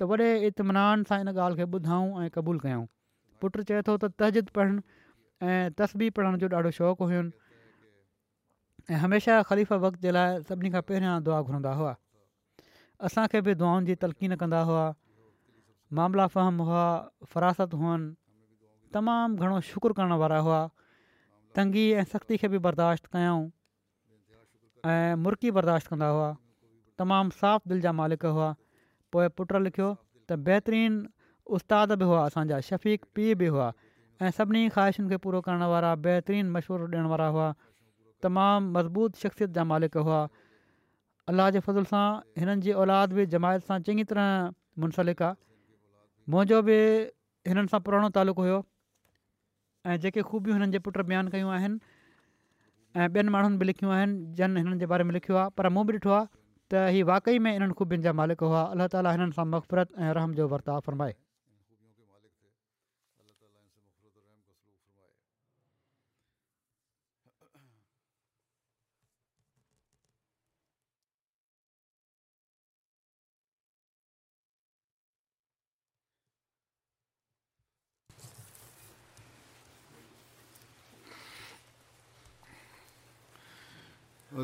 त वॾे इतमान सां इन ॻाल्हि खे ॿुधऊं ऐं पुट चए थो त तहज़िद पढ़णु ऐं तस्बी पढ़ण जो ॾाढो शौक़ु हुयूं ऐं हमेशह ख़रीफ़ वक़्तु जे लाइ सभिनी खां पहिरियां दुआ घुरंदा हुआ असांखे बि दुआउनि जी तलक़ी न कंदा हुआ मामला फ़हम हुआ फ़रासत हुअनि तमामु घणो शुक्रु करण वारा हुआ तंगी ऐं सख़्ती खे बि बर्दाश्त कयाऊं ऐं मुर्की बर्दाश्त कंदा हुआ तमामु साफ़ु दिलि जा मालिक हुआ पोइ पुट लिखियो त बहितरीनु उस्ताद बि हुआ असांजा शफ़ीक पीउ बि हुआ ऐं सभिनी ख़्वाहिशुनि खे पूरो करण वारा बहितरीनु मशवरो ॾियण वारा हुआ तमामु मज़बूत शख़्सियत जा मालिक हुआ अलाह जे फज़ुल सां हिननि जी औलाद बि जमायत सां चङी तरह मुनसलिकु आहे मुंहिंजो बि हिननि सां पुराणो तालुक़ु हुयो ऐं जेके ख़ूबियूं हिननि जे पुट बयानु कयूं आहिनि ऐं ॿियनि माण्हुनि बि लिखियूं आहिनि जन हिननि जे बारे में लिखियो आहे पर मूं बि ॾिठो आहे त हीअ वाक़ई में इन्हनि ख़ूबियुनि जा मालिक हुआ अलाह ताली हिननि सां मक़फ़रत ऐं रहम जो वर्ताव फ़रमाए